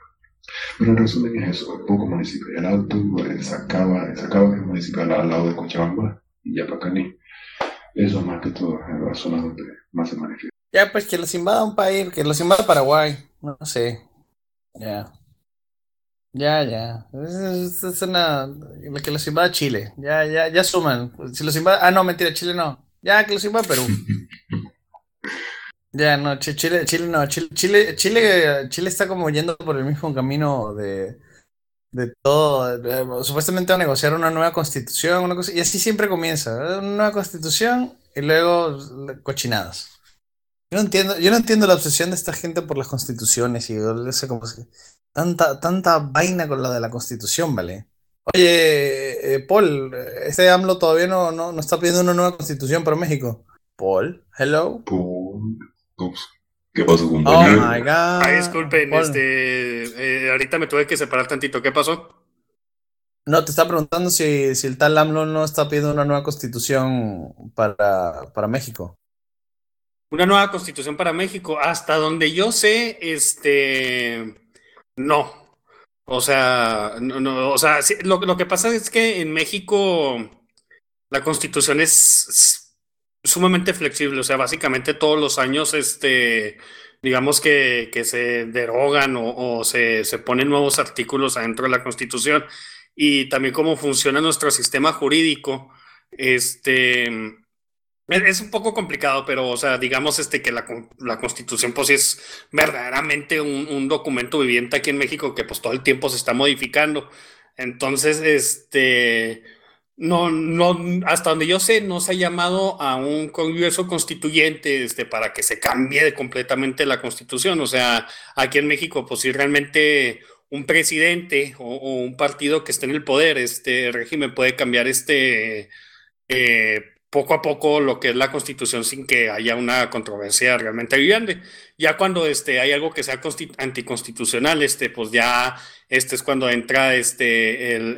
D: Pero en resumen es eso, el poco municipio, el alto, el Sacaba, el Sacaba es un municipio al lado de Cochabamba, y Yapacaní. Eso más que todo es la zona donde más se manifiesta.
K: Ya, pues que los invada un país, que los invada Paraguay, no sé, ya. Ya, ya. Es, es una. Lo que los invada Chile. Ya, ya, ya suman. Si los invada. Ah, no, mentira, Chile no. Ya, que los invada Perú. ya, no, Chile, Chile no. Chile, Chile, Chile, está como yendo por el mismo camino de. De todo. supuestamente a negociar una nueva constitución, una cosa. Y así siempre comienza. Una nueva constitución y luego cochinadas. Yo no entiendo, yo no entiendo la obsesión de esta gente por las constituciones y como tanta, tanta vaina con lo de la constitución, ¿vale? Oye, eh, Paul, este AMLO todavía no, no, no, está pidiendo una nueva constitución para México. Paul, hello.
D: Paul. ¿Qué pasó con
K: Oh my god.
L: Ay, disculpen, este, eh, ahorita me tuve que separar tantito. ¿Qué pasó?
K: No, te está preguntando si, si el tal AMLO no está pidiendo una nueva constitución para, para México.
L: Una nueva constitución para México. Hasta donde yo sé, este, no. O sea, no, no o sea, lo, lo, que pasa es que en México la constitución es sumamente flexible. O sea, básicamente todos los años, este, digamos que, que se derogan o, o se, se ponen nuevos artículos adentro de la constitución. Y también cómo funciona nuestro sistema jurídico. Este es un poco complicado, pero, o sea, digamos este, que la, la Constitución, pues, es verdaderamente un, un, documento viviente aquí en México que, pues, todo el tiempo se está modificando. Entonces, este, no, no, hasta donde yo sé, no se ha llamado a un Congreso Constituyente, este, para que se cambie completamente la Constitución. O sea, aquí en México, pues, si realmente un presidente o, o un partido que esté en el poder, este régimen puede cambiar este... Eh, poco a poco lo que es la constitución sin que haya una controversia realmente grande. Ya cuando este, hay algo que sea anticonstitucional, este, pues ya este es cuando entra este, el,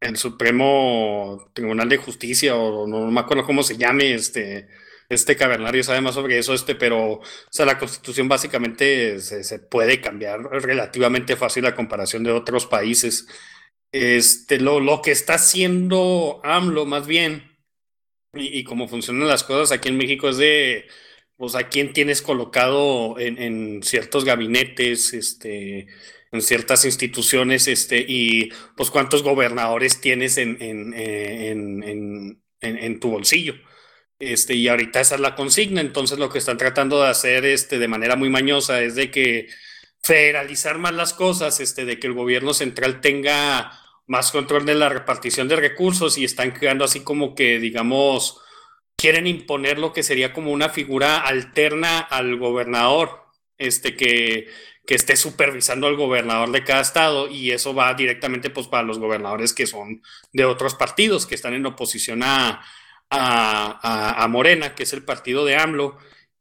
L: el, Supremo Tribunal de Justicia, o no, me acuerdo cómo se llame, este, este cavernario sabe más sobre eso, este, pero o sea, la constitución básicamente se, se puede cambiar relativamente fácil a comparación de otros países. Este, lo, lo que está haciendo AMLO más bien y, cómo funcionan las cosas aquí en México es de, pues, a quién tienes colocado en, ciertos gabinetes, este, en ciertas instituciones, este, y pues cuántos gobernadores tienes en, en, en, en, en tu bolsillo. Este, y ahorita esa es la consigna, entonces lo que están tratando de hacer este, de manera muy mañosa es de que federalizar más las cosas, este, de que el gobierno central tenga más control de la repartición de recursos y están creando así como que, digamos, quieren imponer lo que sería como una figura alterna al gobernador, este que, que esté supervisando al gobernador de cada estado y eso va directamente pues para los gobernadores que son de otros partidos, que están en oposición a, a, a Morena, que es el partido de AMLO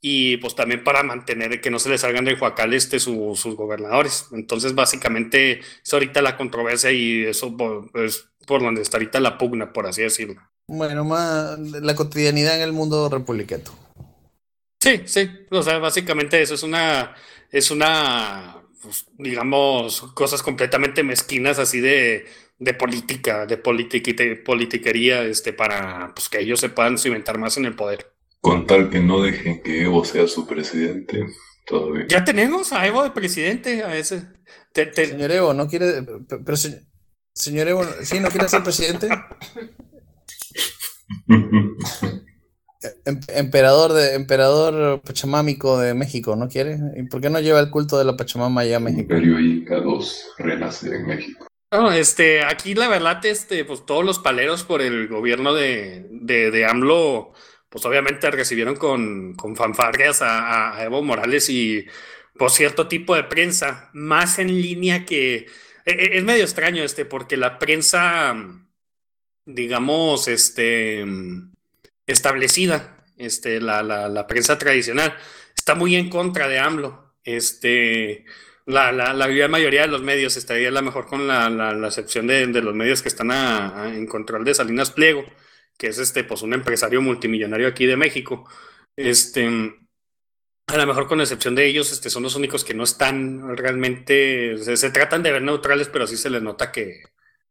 L: y pues también para mantener que no se le salgan del Huacal este, su, sus gobernadores. Entonces, básicamente, es ahorita la controversia y eso por, es por donde está ahorita la pugna, por así decirlo.
K: Bueno, más la cotidianidad en el mundo republicano.
L: Sí, sí, o sea, básicamente eso es una, es una, pues, digamos, cosas completamente mezquinas así de, de política, de política de politiquería, este, para pues, que ellos se puedan cimentar más en el poder.
D: Con tal que no dejen que Evo sea su presidente, todo bien.
L: Ya tenemos a Evo de presidente, a ese. Te- te-
K: Señor Evo, ¿no quiere. pe- Pero, se- señor Evo, ¿sí no quiere ser presidente? [LAUGHS] Em- emperador de emperador pachamámico de México, ¿no quiere? ¿Y por qué no lleva el culto de la Pachamama allá a México?
D: Imperio Inca 2 renace en México.
L: No, este, aquí la verdad, este, pues todos los paleros por el gobierno de, de, de AMLO, pues obviamente recibieron con, con a, Evo Morales y por cierto tipo de prensa, más en línea que e- e- es medio extraño este, porque la prensa, digamos, este, establecida, este, la, la, la prensa tradicional, está muy en contra de AMLO. Este, la, la, la mayoría de los medios estaría a lo mejor con la, la, excepción de, los medios que están a- en control de Salinas Pliego, que es este, pues un empresario multimillonario aquí de México. Este, a lo mejor con excepción de ellos, este, son los únicos que no están realmente, se, tratan de ver neutrales, pero sí se les nota que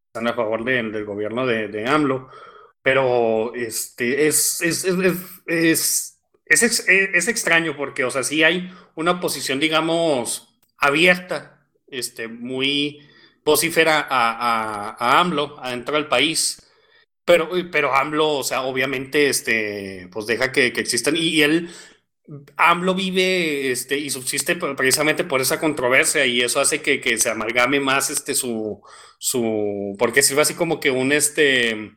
L: están a favor de- del gobierno de, de AMLO. Pero este, es, es, es, es, es, es ex- es extraño porque, o sea, sí hay una posición, digamos, abierta, este, muy vocífera a, a, a AMLO adentro del país. Pero, pero AMLO, o sea, obviamente, este, pues deja que, que existan. Y, él, AMLO vive este, y subsiste pre- precisamente por esa controversia y eso hace que, que se amalgame más este, su, su, porque sirve así como que un, este,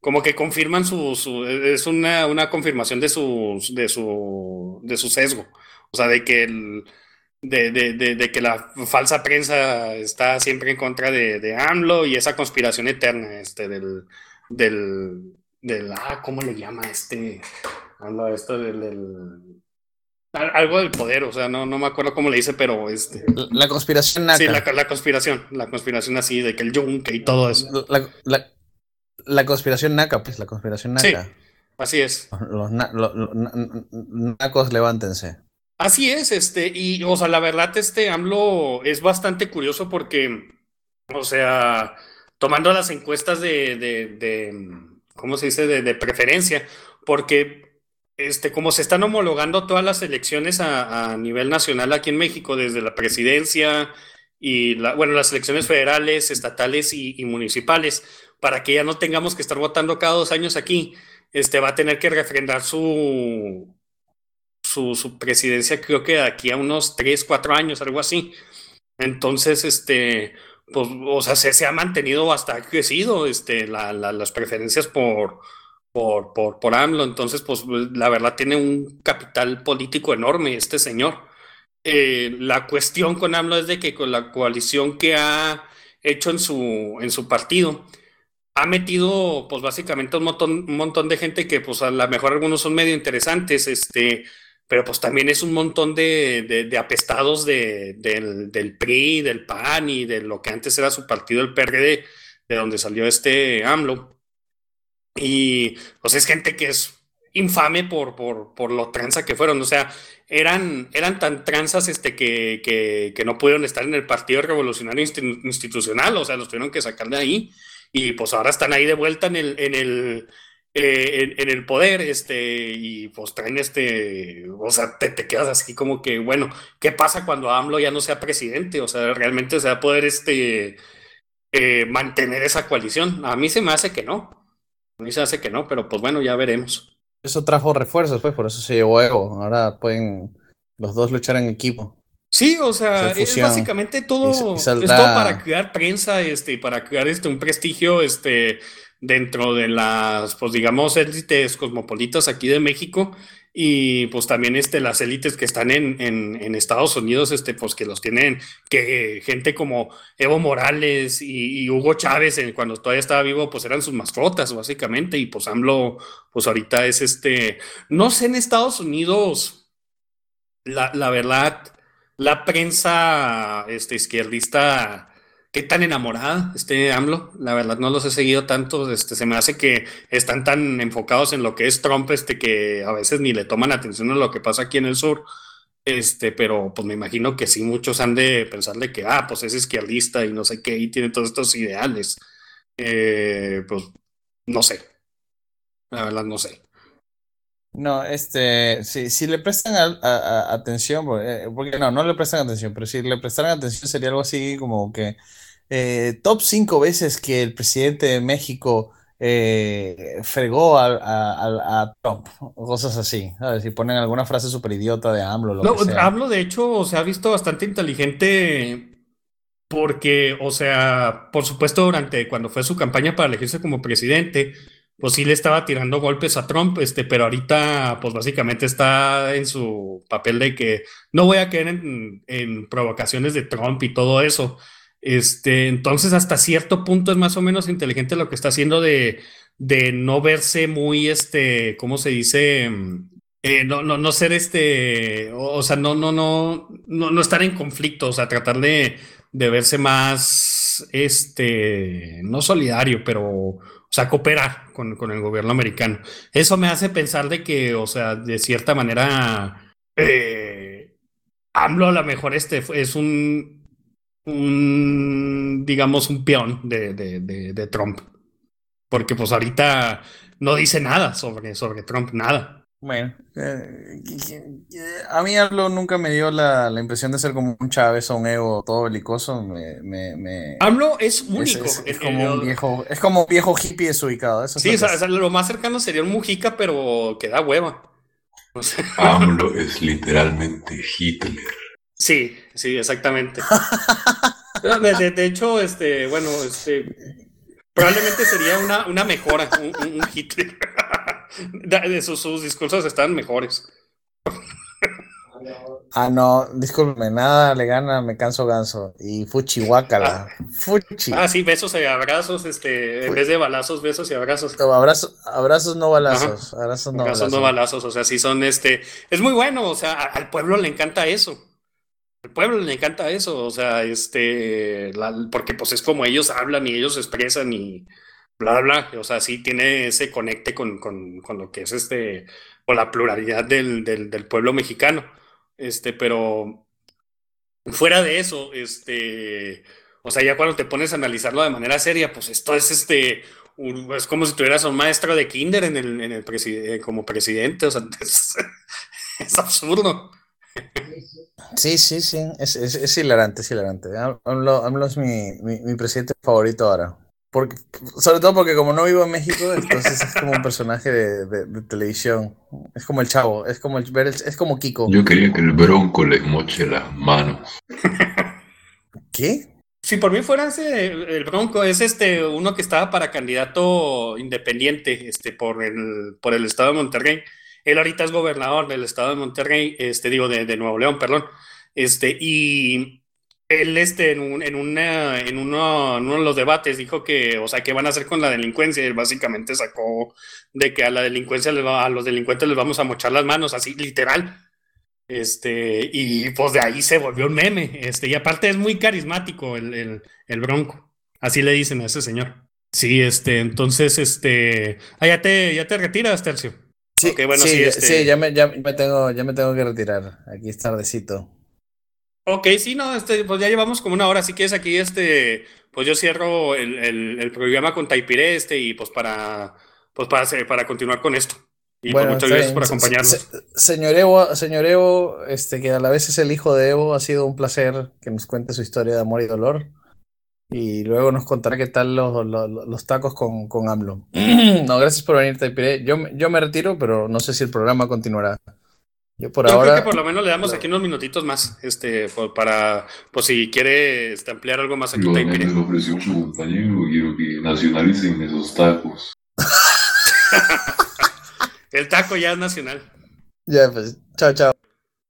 L: como que confirman su, es una, una confirmación de su, de su, de su sesgo. O sea, de que el, de, de, de, que la falsa prensa está siempre en contra de AMLO y esa conspiración eterna este, del, del, del, ah, ¿cómo le llama este? AMLO, esto del, del- al- algo del poder, o sea, no, no me acuerdo cómo le dice, pero este.
K: La conspiración naca.
L: Sí, la, la conspiración, la conspiración así, de que el yunque y todo eso.
K: La, la- la conspiración naca, pues, la conspiración
L: Sí,
K: naca.
L: así es.
K: Los, na- lo- lo- na- nacos, levántense.
L: Así es, este, y, o sea, la verdad, este AMLO es bastante curioso porque, o sea, tomando las encuestas de, de, de, ¿cómo se dice?, de, de preferencia, porque, este, como se están homologando todas las elecciones a, nivel nacional aquí en México, desde la presidencia y, bueno, las elecciones federales, estatales y, municipales, para que ya no tengamos que estar votando cada dos años aquí, este, va a tener que refrendar su, su, su presidencia creo que de aquí a unos 3, 4 años, algo así. Entonces, este, pues, o sea, se, se ha mantenido hasta ha crecido este, la, la- las preferencias por, por, por, por AMLO. Entonces, pues, la verdad tiene un capital político enorme este señor. Eh, la cuestión con AMLO es de que con la coalición que ha hecho en su, en su partido, ha metido, pues básicamente un montón, un montón de gente que, pues a lo mejor algunos son medio interesantes, este, pero pues también es un montón de, de, de apestados de, del, del PRI, del PAN y de lo que antes era su partido, el PRD, de donde salió este AMLO. Y pues es gente que es infame por, por, por lo tranza que fueron. O sea, eran, eran tan tranzas este, que, que, que no pudieron estar en el Partido Revolucionario Insti- Institucional, o sea, los tuvieron que sacar de ahí. Y pues ahora están ahí de vuelta en el, en el, eh, en, en el poder, este, y pues traen este, o sea, te, te quedas así como que, bueno, ¿qué pasa cuando AMLO ya no sea presidente? O sea, realmente se va a poder este, eh, mantener esa coalición. A mí se me hace que no. A mí se me hace que no, pero pues bueno, ya veremos.
K: Eso trajo refuerzos, pues, por eso se llevó Evo. Ahora pueden los dos luchar en equipo.
L: Sí, o sea, es básicamente todo,
K: Y
L: es todo para crear prensa, este, para crear este un prestigio, este, dentro de las, pues digamos, élites cosmopolitas aquí de México, y pues también este, las élites que están en, en, Estados Unidos, este, pues que los tienen, que gente como Evo Morales y, Hugo Chávez, cuando todavía estaba vivo, pues eran sus mascotas, básicamente, y pues AMLO, pues ahorita es este, no sé en Estados Unidos, la, la verdad, la prensa este, izquierdista, qué tan enamorada este AMLO, la verdad no los he seguido tanto, este, se me hace que están tan enfocados en lo que es Trump, este, que a veces ni le toman atención a lo que pasa aquí en el sur, este, pero pues me imagino que sí, muchos han de pensarle que, ah, pues es izquierdista y no sé qué, y tiene todos estos ideales, Eh, pues no sé, la verdad no sé.
K: No, este, si, si le prestan a- a- a- atención, porque, eh, porque no, no le prestan atención, pero si le prestaran atención sería algo así como que eh, top cinco veces que el presidente de México eh, fregó a, a- a- Trump, cosas así, ¿sabes? Si ponen alguna frase súper idiota de AMLO, lo
L: No,
K: que sea.
L: hablo de hecho, se ha visto bastante inteligente porque, o sea, por supuesto, durante cuando fue su campaña para elegirse como presidente, pues sí le estaba tirando golpes a Trump, este, pero ahorita, pues básicamente está en su papel de que no voy a caer en, en provocaciones de Trump y todo eso. Este, entonces, hasta cierto punto es más o menos inteligente lo que está haciendo de, de no verse muy, este, ¿cómo se dice? Eh, no, no, no ser este, o, sea, no, no, no, no, no estar en conflicto, o sea, tratar de, de verse más, este, no solidario, pero, o sea, cooperar con, con el gobierno americano. Eso me hace pensar de que, o sea, de cierta manera, eh, AMLO a lo mejor este es un, un, digamos, un peón de, de, de, de Trump. Porque pues ahorita no dice nada sobre, sobre Trump, nada.
K: Bueno, eh, a mí AMLO nunca me dio la, la impresión de ser como un Chávez o un ego todo belicoso. Me, me, me-
L: AMLO es único.
K: es- es como un viejo, es como un viejo hippie desubicado. Eso es
L: Sí,
K: lo
L: o sea,
K: que
L: o sea, lo más cercano sería un Mujica, pero que da hueva. O sea,
D: AMLO es literalmente Hitler.
L: sí, sí, exactamente. [LAUGHS] De, de- de hecho, este, bueno, este, probablemente sería una, una mejora, un Hitler. [LAUGHS] [LAUGHS] Sus, sus discursos están mejores.
K: Ah, no, discúlpeme, nada le gana, me canso ganso. Y fuchi guácala. Fuchi.
L: Ah, sí, besos y abrazos, este, en vez de balazos, besos y abrazos.
K: Abrazos, abrazos no balazos. Abrazos no
L: Abrazos no
K: balazos.
L: balazos, o sea, sí son este, es muy bueno, o sea, al pueblo le encanta eso. Al pueblo le encanta eso, o sea, este, la- porque pues es como ellos hablan y ellos expresan y bla, bla, o sea, sí tiene ese conecte con, con, con lo que es este, o la pluralidad del, del, pueblo mexicano, este, pero fuera de eso, este, o sea, ya cuando te pones a analizarlo de manera seria, pues esto es este, es como si tuvieras un maestro de kinder en el, en el preside- eh, como presidente, o sea, [LAUGHS] es, absurdo.
K: Sí, sí, sí. Es, es, hilarante, es hilarante. Am- AMLO, es mi, mi presidente favorito ahora. Porque, sobre todo porque como no vivo en México, entonces es como un personaje de, de- de televisión. Es como el chavo, es como el, ver el- es como Kiko.
D: Yo quería que el bronco les moche las manos.
K: ¿Qué?
L: Si por mí fuera ese, el Bronco, es este uno que estaba para candidato independiente este, por, el, por el estado de Monterrey. Él ahorita es gobernador del estado de Monterrey, este, digo, de, de Nuevo León, perdón. Este, y él este, en, un- en, una, en, uno, en uno de los debates dijo que, o sea, ¿qué van a hacer con la delincuencia? Y él básicamente sacó de que a la delincuencia, les va- a los delincuentes les vamos a mochar las manos, así literal. Este, y pues de ahí se volvió un meme. Este, y aparte es muy carismático el, el, el Bronco. Así le dicen a ese señor. Sí, este, entonces, este. Ah, ya te, ya te retiras, Tercio.
K: Sí,
L: Ok, bueno,
K: sí,
L: este-
K: sí, ya me, ya me tengo, ya me tengo que retirar. Aquí es tardecito.
L: Ok, sí, no, este, pues ya llevamos como una hora. Si quieres aquí, este, pues yo cierro el, el, el programa con Taipiré, este, y pues para, pues para, para continuar con esto. Y pues
K: Bueno,
L: muchas
K: está
L: gracias por acompañarnos.
K: se- señor Evo, señor Evo, este, que a la vez es el hijo de Evo, ha sido un placer que nos cuente su historia de amor y dolor. Y luego nos contará qué tal los, los, los tacos con, con AMLO. [CLEARS THROAT] No, gracias por venir, Taipiré. Yo, yo me retiro, pero no sé si el programa continuará. Yo por
L: Yo
K: ahora.
L: creo que por lo menos le damos aquí unos minutitos más, este, por- para, pues si quiere este, ampliar algo más aquí,
D: me lo ofreció su compañero, quiero que nacionalicen esos tacos. [LAUGHS]
L: El taco ya es nacional.
K: Ya, pues, chao, chao.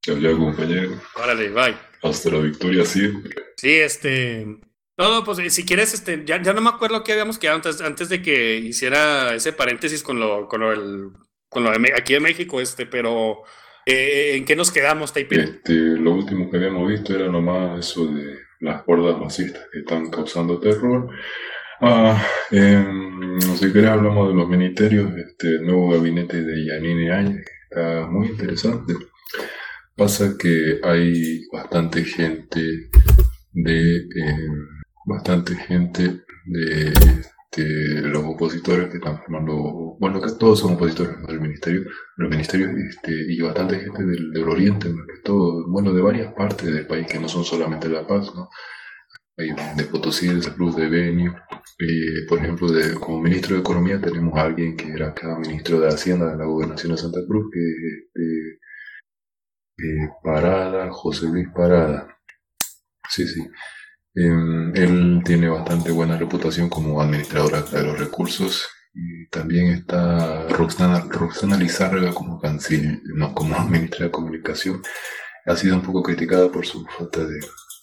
D: Chao, chao, compañero.
L: Órale, bye.
D: Hasta la victoria siempre.
L: Sí, este. No, no, pues si quieres, este, ya, ya no me acuerdo qué habíamos quedado antes, antes de que hiciera ese paréntesis con lo, con lo, del- con lo de aquí de México, este, pero eh, ¿en qué nos quedamos, Taipei?
D: Este, lo último que habíamos visto era nomás eso de las hordas masistas que están causando terror. Ah, em, si querés hablamos de los ministerios, este nuevo gabinete de Yanine Áñez, que está muy interesante. Pasa que hay bastante gente de, em, bastante gente de, los opositores que están formando, bueno, todos son opositores del ministerio, los ministerios este, y bastante gente del, del oriente, todo, bueno, de varias partes del país que no son solamente La Paz, ¿no? Hay de Potosí, de Cruz, de Benio, eh, por ejemplo, de, como ministro de Economía tenemos a alguien que era acá ministro de Hacienda de la Gobernación de Santa Cruz, que es este, eh, Parada, José Luis Parada. Sí, sí. Em, él tiene bastante buena reputación como administradora de los recursos. Y también está Roxana, Roxana Lizárraga como canciller, no, como ministra de Comunicación. Ha sido un poco criticada por su falta de,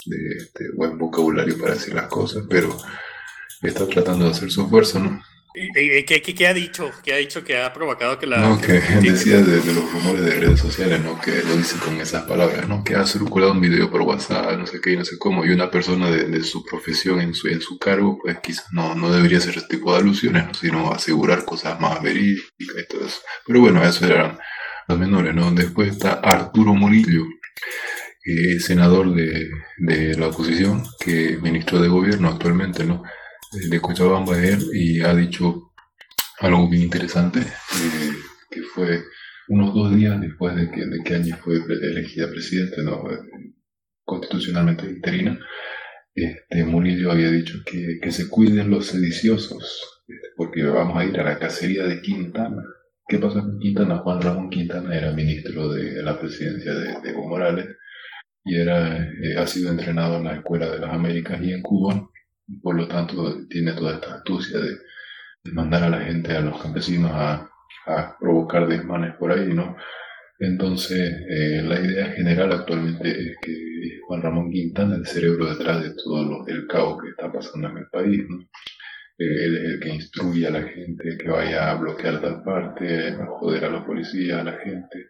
D: de, buen vocabulario para decir las cosas, pero está tratando de hacer su esfuerzo, ¿no?
L: ¿Y, qué, qué, ha dicho? ¿Qué ha dicho que ha provocado que la...
D: No, que, decía de, los rumores de redes sociales, ¿no? Que lo dice con esas palabras, ¿no? Que ha circulado un video por WhatsApp, no sé qué, no sé cómo, y una persona de, su profesión en su, en su cargo, pues quizás no, no debería hacer ese tipo de alusiones, ¿no? Sino asegurar cosas más verídicas y todo eso. Pero bueno, eso eran los menores, ¿no? Después está Arturo Murillo, eh, senador de, de la oposición, que ministro de gobierno actualmente, ¿no? De Cochabamba él y ha dicho algo bien interesante, eh, que fue unos dos días después de que, de que Áñez fue elegida presidente, ¿no? constitucionalmente interina, este, Murillo había dicho que, que, se cuiden los sediciosos, porque vamos a ir a la cacería de Quintana. ¿Qué pasa con Quintana? Juan Ramón Quintana era ministro de la presidencia de, Evo Morales y era, eh, ha sido entrenado en la Escuela de las Américas y en Cuba por lo tanto tiene toda esta astucia de, mandar a la gente, a los campesinos a, provocar desmanes por ahí, ¿no? Entonces, eh, la idea general actualmente es que Juan Ramón Quintana el cerebro detrás de todo el caos que está pasando en el país, ¿no? Eh, él es el que instruye a la gente que vaya a bloquear tal parte, a joder a los policías, a la gente,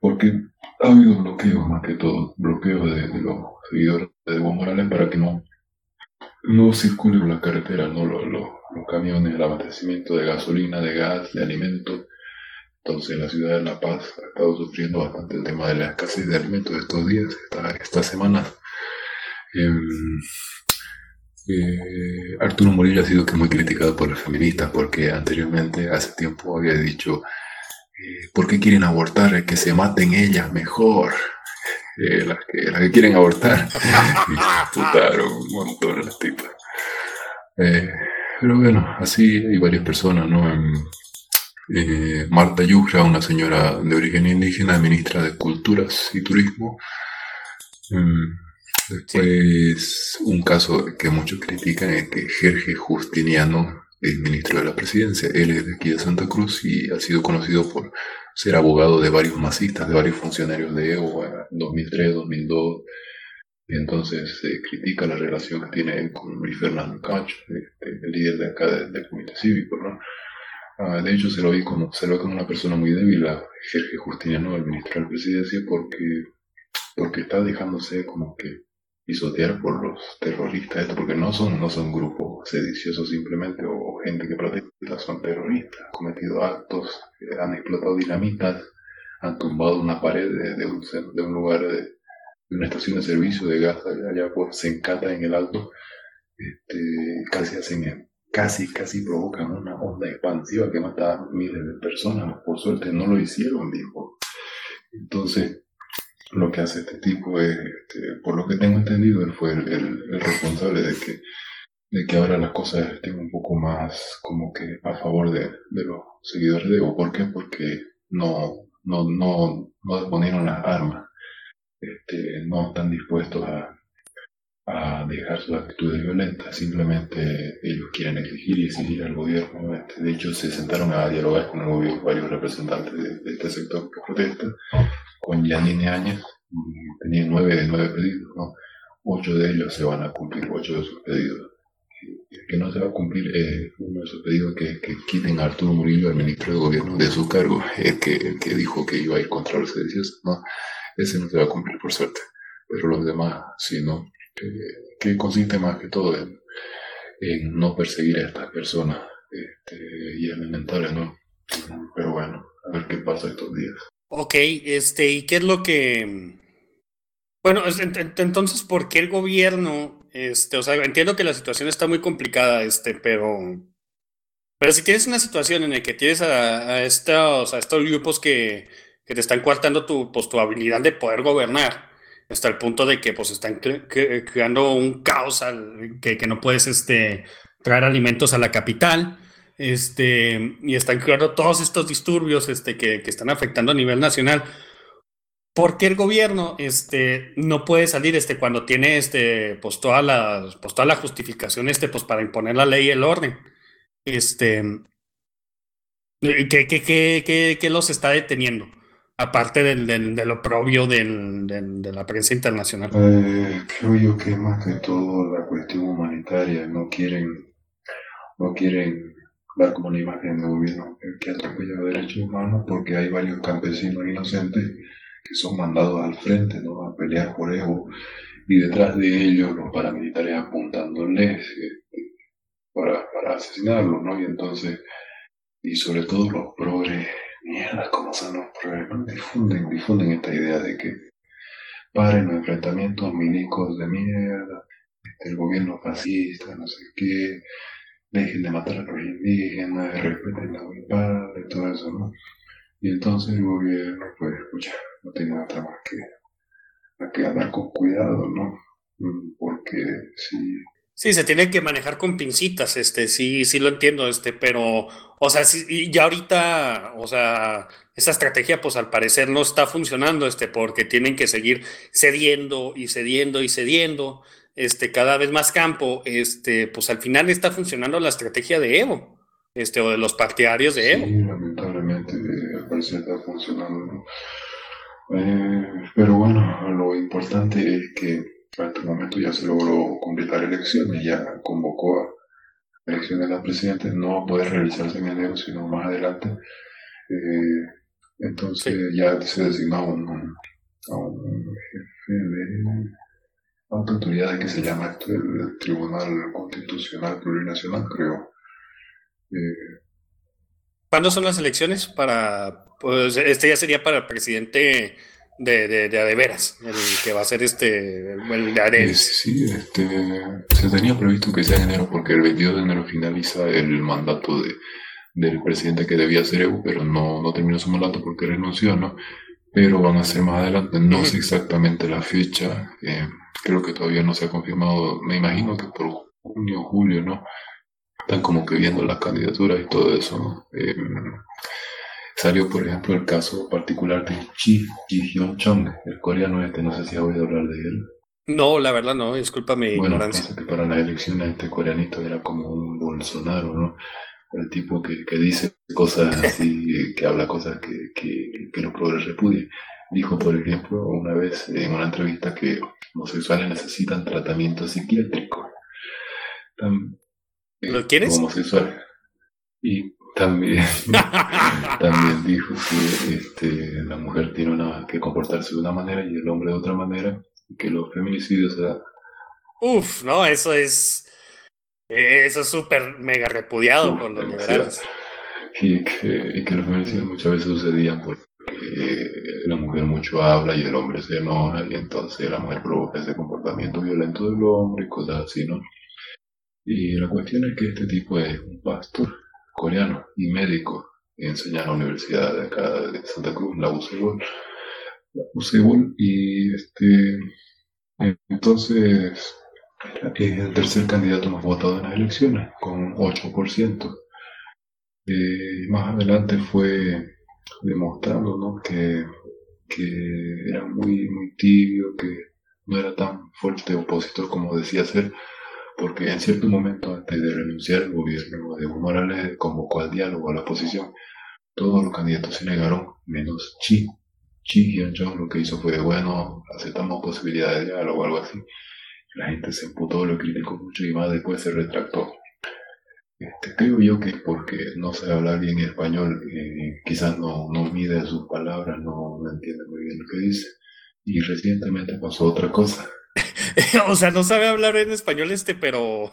D: porque ha habido bloqueos más que todo, bloqueos de, de los seguidores de Evo Morales para que no no circulen por la carretera, ¿no? Los, camiones, el abastecimiento de gasolina, de gas, de alimentos. Entonces la ciudad de La Paz ha estado sufriendo bastante el tema de la escasez de alimentos estos días, esta, esta semana. Em, eh, Arturo Murillo ha sido muy criticado por los feministas porque anteriormente, hace tiempo, había dicho, eh, ¿por qué quieren abortar? Que se maten ellas mejor. Eh, las, que, las que quieren abortar. [LAUGHS] Putaron un montón las tipas. Eh, pero bueno, así hay varias personas, ¿no? Eh, Marta Yugra, una señora de origen indígena, ministra de Culturas y Turismo. Mm, después, un caso que muchos critican es que Jorge Justiniano es ministro de la presidencia. Él es de aquí de Santa Cruz y ha sido conocido por ser abogado de varios masistas, de varios funcionarios de Evo en 2003, 2002. Y entonces se critica la relación que tiene con Luis Fernando Cacho, este, el líder de acá del, Comité Cívico. ¿no? Ah, de hecho, se lo como, se lo como una persona muy débil a Jorge Justiniano, el ministro de la presidencia, porque, porque está dejándose como que pisotear por los terroristas, esto porque no son, no son grupos sediciosos simplemente o gente que protesta, son terroristas, han cometido actos, eh, han explotado dinamitas, han tumbado una pared de, un, de un lugar de, una estación de servicio de gas allá por Sencata en el alto, este, casi hacen casi, casi provocan una onda expansiva que mata a miles de personas, por suerte no lo hicieron, dijo. Entonces, lo que hace este tipo es, este, por lo que tengo entendido, él fue el, responsable de que, de que ahora las cosas estén un poco más como que a favor de, los seguidores de Evo. ¿Por qué? Porque no, no, no, no disponieron las armas, este, no están dispuestos a, a dejar sus actitudes violentas, simplemente ellos quieren exigir y exigir al gobierno. Este, de hecho, se sentaron a dialogar con el gobierno varios representantes de, este sector que protesta con Yanine Áñez, tenía nueve de nueve pedidos, ¿no? Ocho de ellos se van a cumplir, ocho de sus pedidos. El que no se va a cumplir es uno de sus pedidos que, que quiten a Arturo Murillo, el ministro de gobierno, de su cargo, el que, el que dijo que iba a ir contra los sediciosos, ¿no? Ese no se va a cumplir por suerte, pero los demás sí, ¿no? Que, consiste más que todo en, en, no perseguir a estas personas este, y es ¿no? Pero bueno, a ver qué pasa estos días.
L: Ok, este, ¿y qué es lo que... Bueno, entonces, ¿por qué el gobierno, este, o sea, entiendo que la situación está muy complicada, este, pero Pero si tienes una situación en la que tienes a, estos, a estos grupos que, que, te están coartando tu, pues, tu habilidad de poder gobernar, hasta el punto de que pues están creando un caos al, que, que, no puedes este, traer alimentos a la capital, este, y están creando todos estos disturbios este, que, que están afectando a nivel nacional. ¿Por qué el gobierno este, no puede salir este, cuando tiene este, pues, toda la, pues, toda la justificación este, pues, para imponer la ley y el orden? Este, ¿qué, qué, qué, qué los está deteniendo? Aparte del, del, del oprobio del, de la prensa internacional.
D: Eh, creo yo que más que todo la cuestión humanitaria. No quieren, no quieren dar como una imagen de gobierno que atropella derechos humanos porque hay varios campesinos inocentes que son mandados al frente ¿no? a pelear por ego y detrás de ellos los paramilitares apuntándoles este, para, para asesinarlos, ¿no? Y entonces, y sobre todo los progres, mierda, como son los progres, difunden, difunden esta idea de que paren los enfrentamientos milicos de mierda, este, el gobierno fascista, no sé qué, dejen de matar a los indígenas, respeten la unidad y todo eso, ¿no? Y entonces el gobierno, pues, escucha, no tiene otra más que, que andar con cuidado, ¿no? Mm, porque si...
L: Sí, se tiene que manejar con pincitas, este, sí, sí lo entiendo, este, pero, o sea, sí, ya ahorita, o sea, esa estrategia, pues al parecer no está funcionando, este, porque tienen que seguir cediendo y cediendo y cediendo, este, cada vez más campo, este, pues al final está funcionando la estrategia de Evo, este, o de los partidarios de Evo.
D: Sí, lamentablemente, al parecer está funcionando, eh, pero bueno, lo importante es que a este momento ya se logró completar elecciones, ya convocó a elecciones de las presidentes, no va a poder realizarse en enero, sino más adelante. Eh, entonces ya se designó un, a un jefe de autoridad que se llama el Tribunal Constitucional Plurinacional, creo. Eh,
L: ¿Cuándo son las elecciones? Para, pues este ya sería para el presidente de, de, de Adeveras, el que va a ser este, el de Adeveras.
D: Sí, este, se tenía previsto que sea en enero porque el 22 de enero finaliza el mandato de, del presidente que debía ser Evo, pero no, no terminó su mandato porque renunció, ¿no? Pero van a ser más adelante, no sé exactamente la fecha, eh, creo que todavía no se ha confirmado, me imagino que por junio, o julio, ¿no? están como que viendo las candidaturas y todo eso. Eh, salió, por ejemplo, el caso particular de Chi Ji-hyun Chong, el coreano este, no sé si ha oído hablar de él.
L: No, la verdad no, discúlpame
D: bueno,
L: ignorancia.
D: que para las elecciones este coreanito era como un Bolsonaro, ¿no? El tipo que, que dice cosas [LAUGHS] así, que habla cosas que, que, que los progres repudien. Dijo, por ejemplo, una vez en una entrevista que homosexuales necesitan tratamiento psiquiátrico.
L: ¿Lo quieres?
D: Homosexual. Y también, [LAUGHS] también dijo que este, la mujer tiene una, que comportarse de una manera y el hombre de otra manera, y que los feminicidios se
L: Uf, no, eso es. Eso es súper mega repudiado por los liberales.
D: Y que, y que los feminicidios muchas veces sucedían porque la mujer mucho habla y el hombre se enoja, y entonces la mujer provoca ese comportamiento violento del hombre y cosas así, ¿no? Y la cuestión es que este tipo es un pastor coreano y médico y enseña en la universidad de Santa Cruz, la UCEBOL. La UCEBOL y este, entonces es el tercer candidato más votado en las elecciones, con 8%. Eh, más adelante fue demostrando ¿no? que, que era muy, muy tibio, que no era tan fuerte opositor como decía ser, porque en cierto momento antes de renunciar el gobierno de Evo Morales convocó al diálogo a la oposición. Todos los candidatos se negaron, menos Chi. Chi Hyun-jong lo que hizo fue, bueno, aceptamos posibilidad de diálogo o algo así. La gente se emputó, lo criticó mucho y más después se retractó. Este, creo yo que porque no sabe hablar bien español, eh, quizás no, no mide sus palabras, no, no entiende muy bien lo que dice. Y recientemente pasó otra cosa. [LAUGHS]
L: o sea, no sabe hablar en español este, pero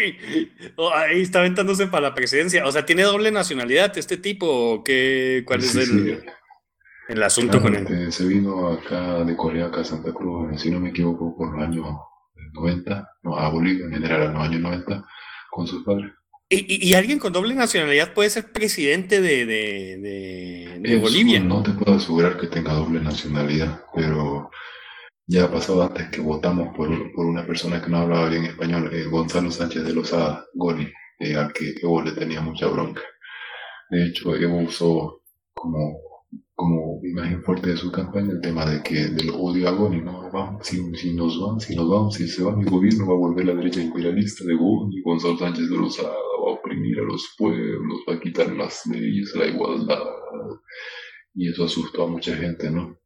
L: [LAUGHS] oh, ahí está aventándose para la presidencia. O sea, ¿tiene doble nacionalidad este tipo? ¿Qué, ¿Cuál es el, el, asunto con él?
D: Se vino acá de Corea, acá a Santa Cruz, si no me equivoco, por los años 90, no, a Bolivia en general, en los años 90, con sus padres.
L: ¿Y, y, alguien con doble nacionalidad puede ser presidente de, de, de, Bolivia?
D: No te puedo asegurar que tenga doble nacionalidad, pero ya ha pasado antes que votamos por, por una persona que no hablaba bien español, eh, Gonzalo Sánchez de Lozada, Goni, eh, al que Evo le tenía mucha bronca. De hecho, Evo usó como, como imagen fuerte de su campaña el tema de que del odio a Goni, no vamos, si, si, nos van, si nos vamos, si se va mi gobierno va a volver la derecha imperialista de Goni, Gonzalo Sánchez de Lozada va a los pueblos, va a quitar las leyes, la igualdad. Y eso asustó a mucha gente, ¿no?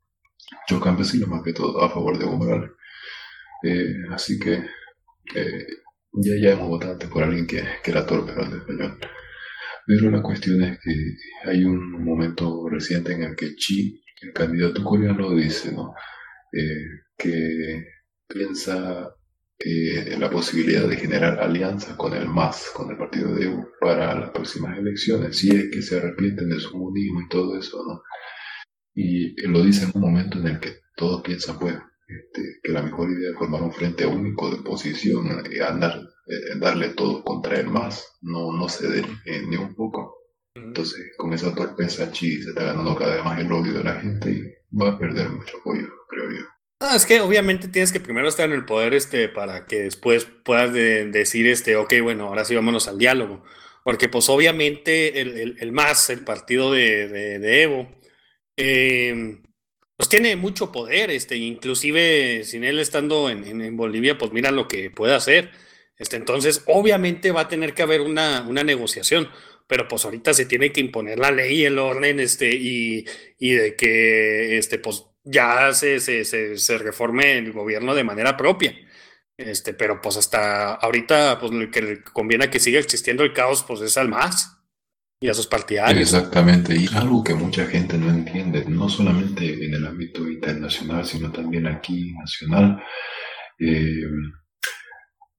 D: yo campesino más que todo a favor de Morales. Eh, así que eh, ya, ya hemos votado por alguien que, que era torpe de español. Pero la cuestión es que hay un momento reciente en el que Chi, el candidato coreano, dice ¿no? Eh, que piensa en la posibilidad de generar alianzas con el MAS, con el partido de Evo, para las próximas elecciones, si es que se arrepienten de su comunismo y todo eso, ¿no? Y lo dice en un momento en el que todos piensan, pues, este, que la mejor idea es formar un frente único de oposición y andar, eh, darle todo contra el más, no, no ceder eh, ni un poco. Entonces, con esa torpeza, Chi se está ganando cada vez más el odio de la gente y va a perder mucho apoyo, creo yo.
L: Ah, es que obviamente tienes que primero estar en el poder este para que después puedas decir este, ok, bueno, ahora sí vámonos al diálogo. Porque pues obviamente el, el, el MAS, el partido de, de, Evo, eh, pues tiene mucho poder, este, inclusive sin él estando en, en, Bolivia, pues mira lo que puede hacer. Este, entonces, obviamente va a tener que haber una, una negociación, pero pues ahorita se tiene que imponer la ley, el orden, este, y, y de que este, pues ya se, se, se, se, reforme el gobierno de manera propia. Este, pero pues hasta ahorita, pues lo que conviene que siga existiendo el caos, pues es al más y a sus partidarios.
D: Exactamente, y algo que mucha gente no entiende, no solamente en el ámbito internacional, sino también aquí nacional. Eh,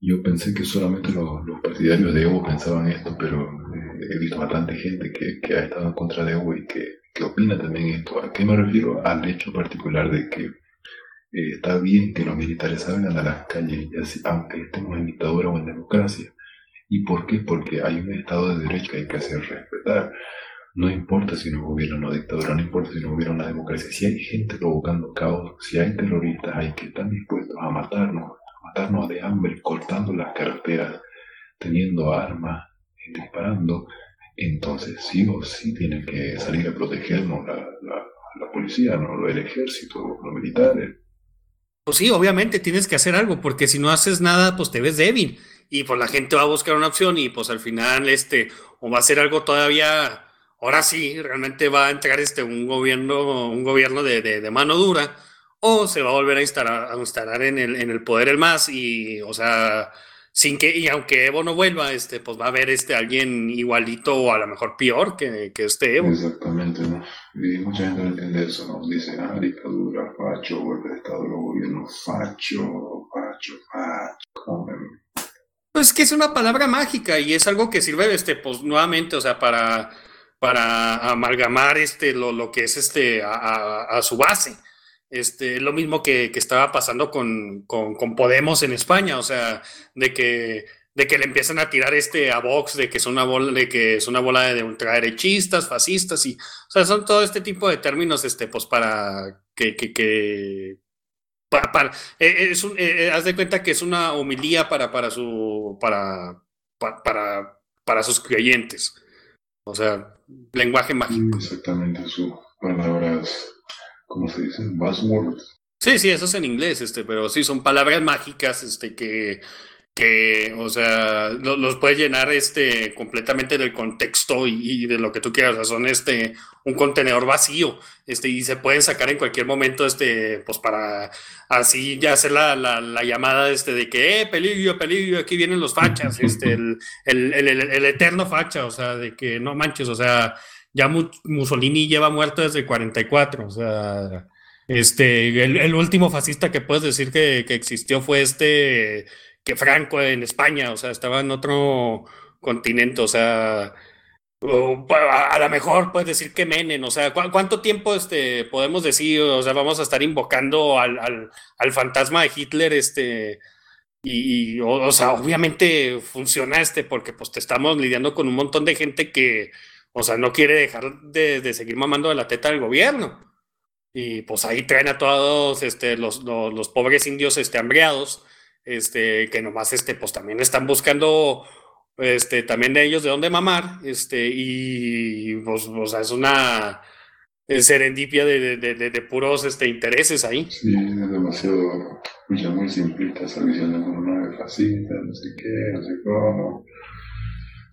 D: yo pensé que solamente los, partidarios de Evo pensaban esto, pero eh, he visto bastante gente que, que, ha estado en contra de Evo y que, que, opina también esto. ¿A qué me refiero? Al hecho particular de que eh, está bien que los militares salgan a las calles, aunque estemos en dictadura o en democracia ¿Y por qué? Porque hay un Estado de Derecho que hay que hacer respetar. No importa si no hubiera una dictadura, no importa si no hubiera una democracia. Si hay gente provocando caos, si hay terroristas, hay que estar dispuestos a matarnos, a matarnos de hambre, cortando las carreteras, teniendo armas, disparando, entonces sí o sí tienen que salir a protegernos la, la, policía, ¿no? el ejército, los militares.
L: Pues sí, obviamente tienes que hacer algo, porque si no haces nada, pues te ves débil y pues la gente va a buscar una opción y pues al final este o va a ser algo todavía ahora sí realmente va a entrar este un gobierno un gobierno de, de, mano dura o se va a volver a instalar a instalar en el en el poder el más y o sea sin que y aunque Evo no vuelva este pues va a haber este alguien igualito o a lo mejor peor que, que este Evo
D: exactamente ¿no? y mucha gente no entiende eso nos dice ah dictadura facho golpe de estado los gobiernos facho facho facho
L: pues que es una palabra mágica y es algo que sirve, este, pues nuevamente, o sea, para, para amalgamar este, lo, lo que es este, a, a, su base. Este, lo mismo que, estaba pasando con, Podemos en España, o sea, de que, le empiezan a tirar este a Vox, de que es una bola, de que es una bola de ultraderechistas, fascistas, y, o sea, son todo este tipo de términos, este, pues para que, para, eh, es un, eh, haz de cuenta que es una homilía para, para su para, para, para sus creyentes. O sea, lenguaje mágico.
D: Exactamente, sus palabras, ¿cómo se dicen? Buzzwords.
L: Sí, sí, eso es en inglés, este, pero sí, son palabras mágicas, este, que, que, o sea, los, puedes llenar este completamente del contexto y, de lo que tú quieras. O sea, son este un contenedor vacío, este, y se pueden sacar en cualquier momento, este, pues para así ya hacer la, la, llamada este de que, eh, peligro, peligro, aquí vienen los fachas, este, [LAUGHS] el, el, el, el, eterno facha, o sea, de que no manches, o sea, ya Mussolini lleva muerto desde el 44, o sea, este, el, último fascista que puedes decir que, que existió fue este que Franco en España, o sea, estaba en otro continente, o sea, a, lo mejor puedes decir que Menem, o sea, ¿cuánto tiempo este, podemos decir, o sea, vamos a estar invocando al, al, al fantasma de Hitler, este, y, o, sea, obviamente funciona este porque pues te estamos lidiando con un montón de gente que, o sea, no quiere dejar de, de seguir mamando de la teta del gobierno. Y pues ahí traen a todos este, los, los, pobres indios este, hambriados, este, que nomás este, pues también están buscando este, también de ellos de dónde mamar, este, y pues, o sea, es una serendipia de, de, de, de, puros este, intereses ahí.
D: Sí, es demasiado, ya muy simplista esa visión de una fascista, no sé qué, no sé cómo.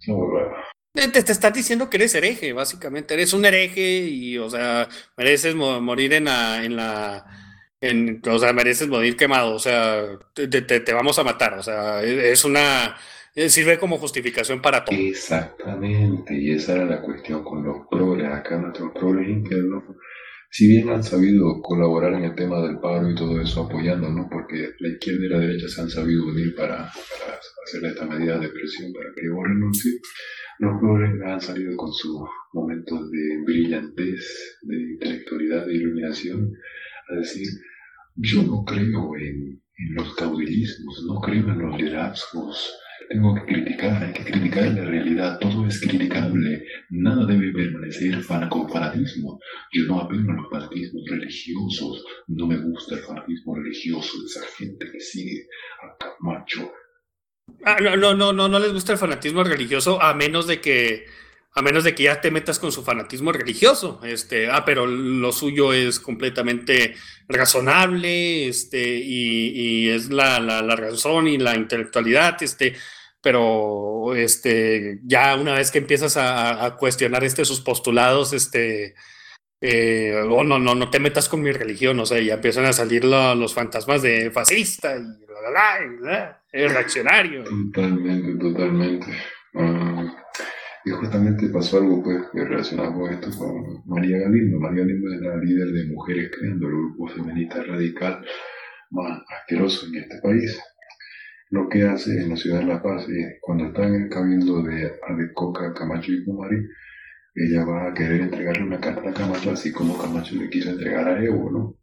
D: No, bueno.
L: Te, te estás diciendo que eres hereje, básicamente. Eres un hereje y, o sea, mereces mo morir en la, o sea, mereces morir quemado. O sea, te, te, vamos a matar. O sea, es una, sirve como justificación para todo.
D: Exactamente, y esa era la cuestión con los progres, acá nuestros progres internos, si bien han sabido colaborar en el tema del paro y todo eso, apoyándonos, porque la izquierda y la derecha se han sabido unir para, para hacer esta medida de presión para que yo renuncie, los progres han salido con sus momentos de brillantez, de intelectualidad, de iluminación, a decir, yo no creo en, en los caudillismos, no creo en los liderazgos, tengo que criticar, hay que criticar la realidad, todo es criticable, nada debe permanecer con fanatismo. Yo no apelo a los fanatismos religiosos, no me gusta el fanatismo religioso de esa gente que sigue a Camacho.
L: Ah, no, no, no, no, no les gusta el fanatismo religioso a menos de que a menos de que ya te metas con su fanatismo religioso, este, ah, pero lo suyo es completamente razonable, este, y, y es la, la, la, razón y la intelectualidad, este, pero este, ya una vez que empiezas a, a cuestionar este, sus postulados, este, oh, no, no, no te metas con mi religión, o sea, ya empiezan a salir lo, los fantasmas de fascista y bla, bla, bla, el reaccionario.
D: Totalmente, totalmente. Um, y justamente pasó algo pues relacionado con esto con María Galindo. María Galindo es la líder de Mujeres Creando, el grupo feminista radical más asqueroso en este país lo que hace en la ciudad de La Paz, eh, cuando está en el cabildo de Adecoca, Camacho y Kumari, ella va a querer entregarle una carta a Camacho, así como Camacho le quiso entregar a Evo, ¿no?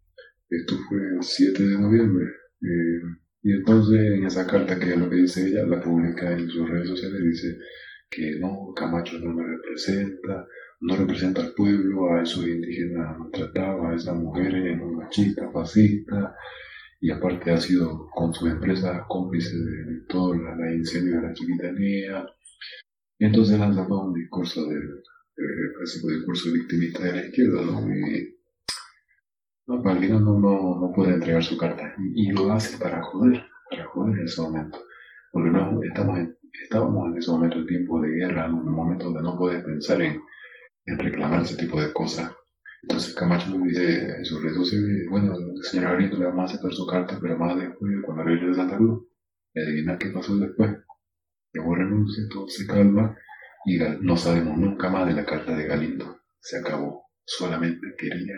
D: Esto fue el 7 de noviembre. Eh, y entonces en esa carta, que es lo que dice ella, la publica en sus redes sociales, dice que no, Camacho no me representa, no representa al pueblo, a esos indígenas maltratados, a esas mujeres machistas, fascistas, y aparte ha sido con su empresa cómplice de, todo la, la, incendio de la chiquitanía. Entonces lanza todo un discurso del de, clásico discurso victimista de la izquierda, ¿no? Y, no, Palguino no, no, no puede entregar su carta y, lo hace para joder, para joder en ese momento. Porque no, estamos en, estábamos en ese momento en tiempo de guerra, en un momento donde no puedes pensar en, en reclamar ese tipo de cosas entonces Camacho me dice en su red social, bueno, señora Galindo le vamos a aceptar su carta, pero más después, cuando regrese de Santa Cruz, adivina qué pasó después. Yo renuncia, todo se calma, y no sabemos nunca más de la carta de Galindo. Se acabó. Solamente quería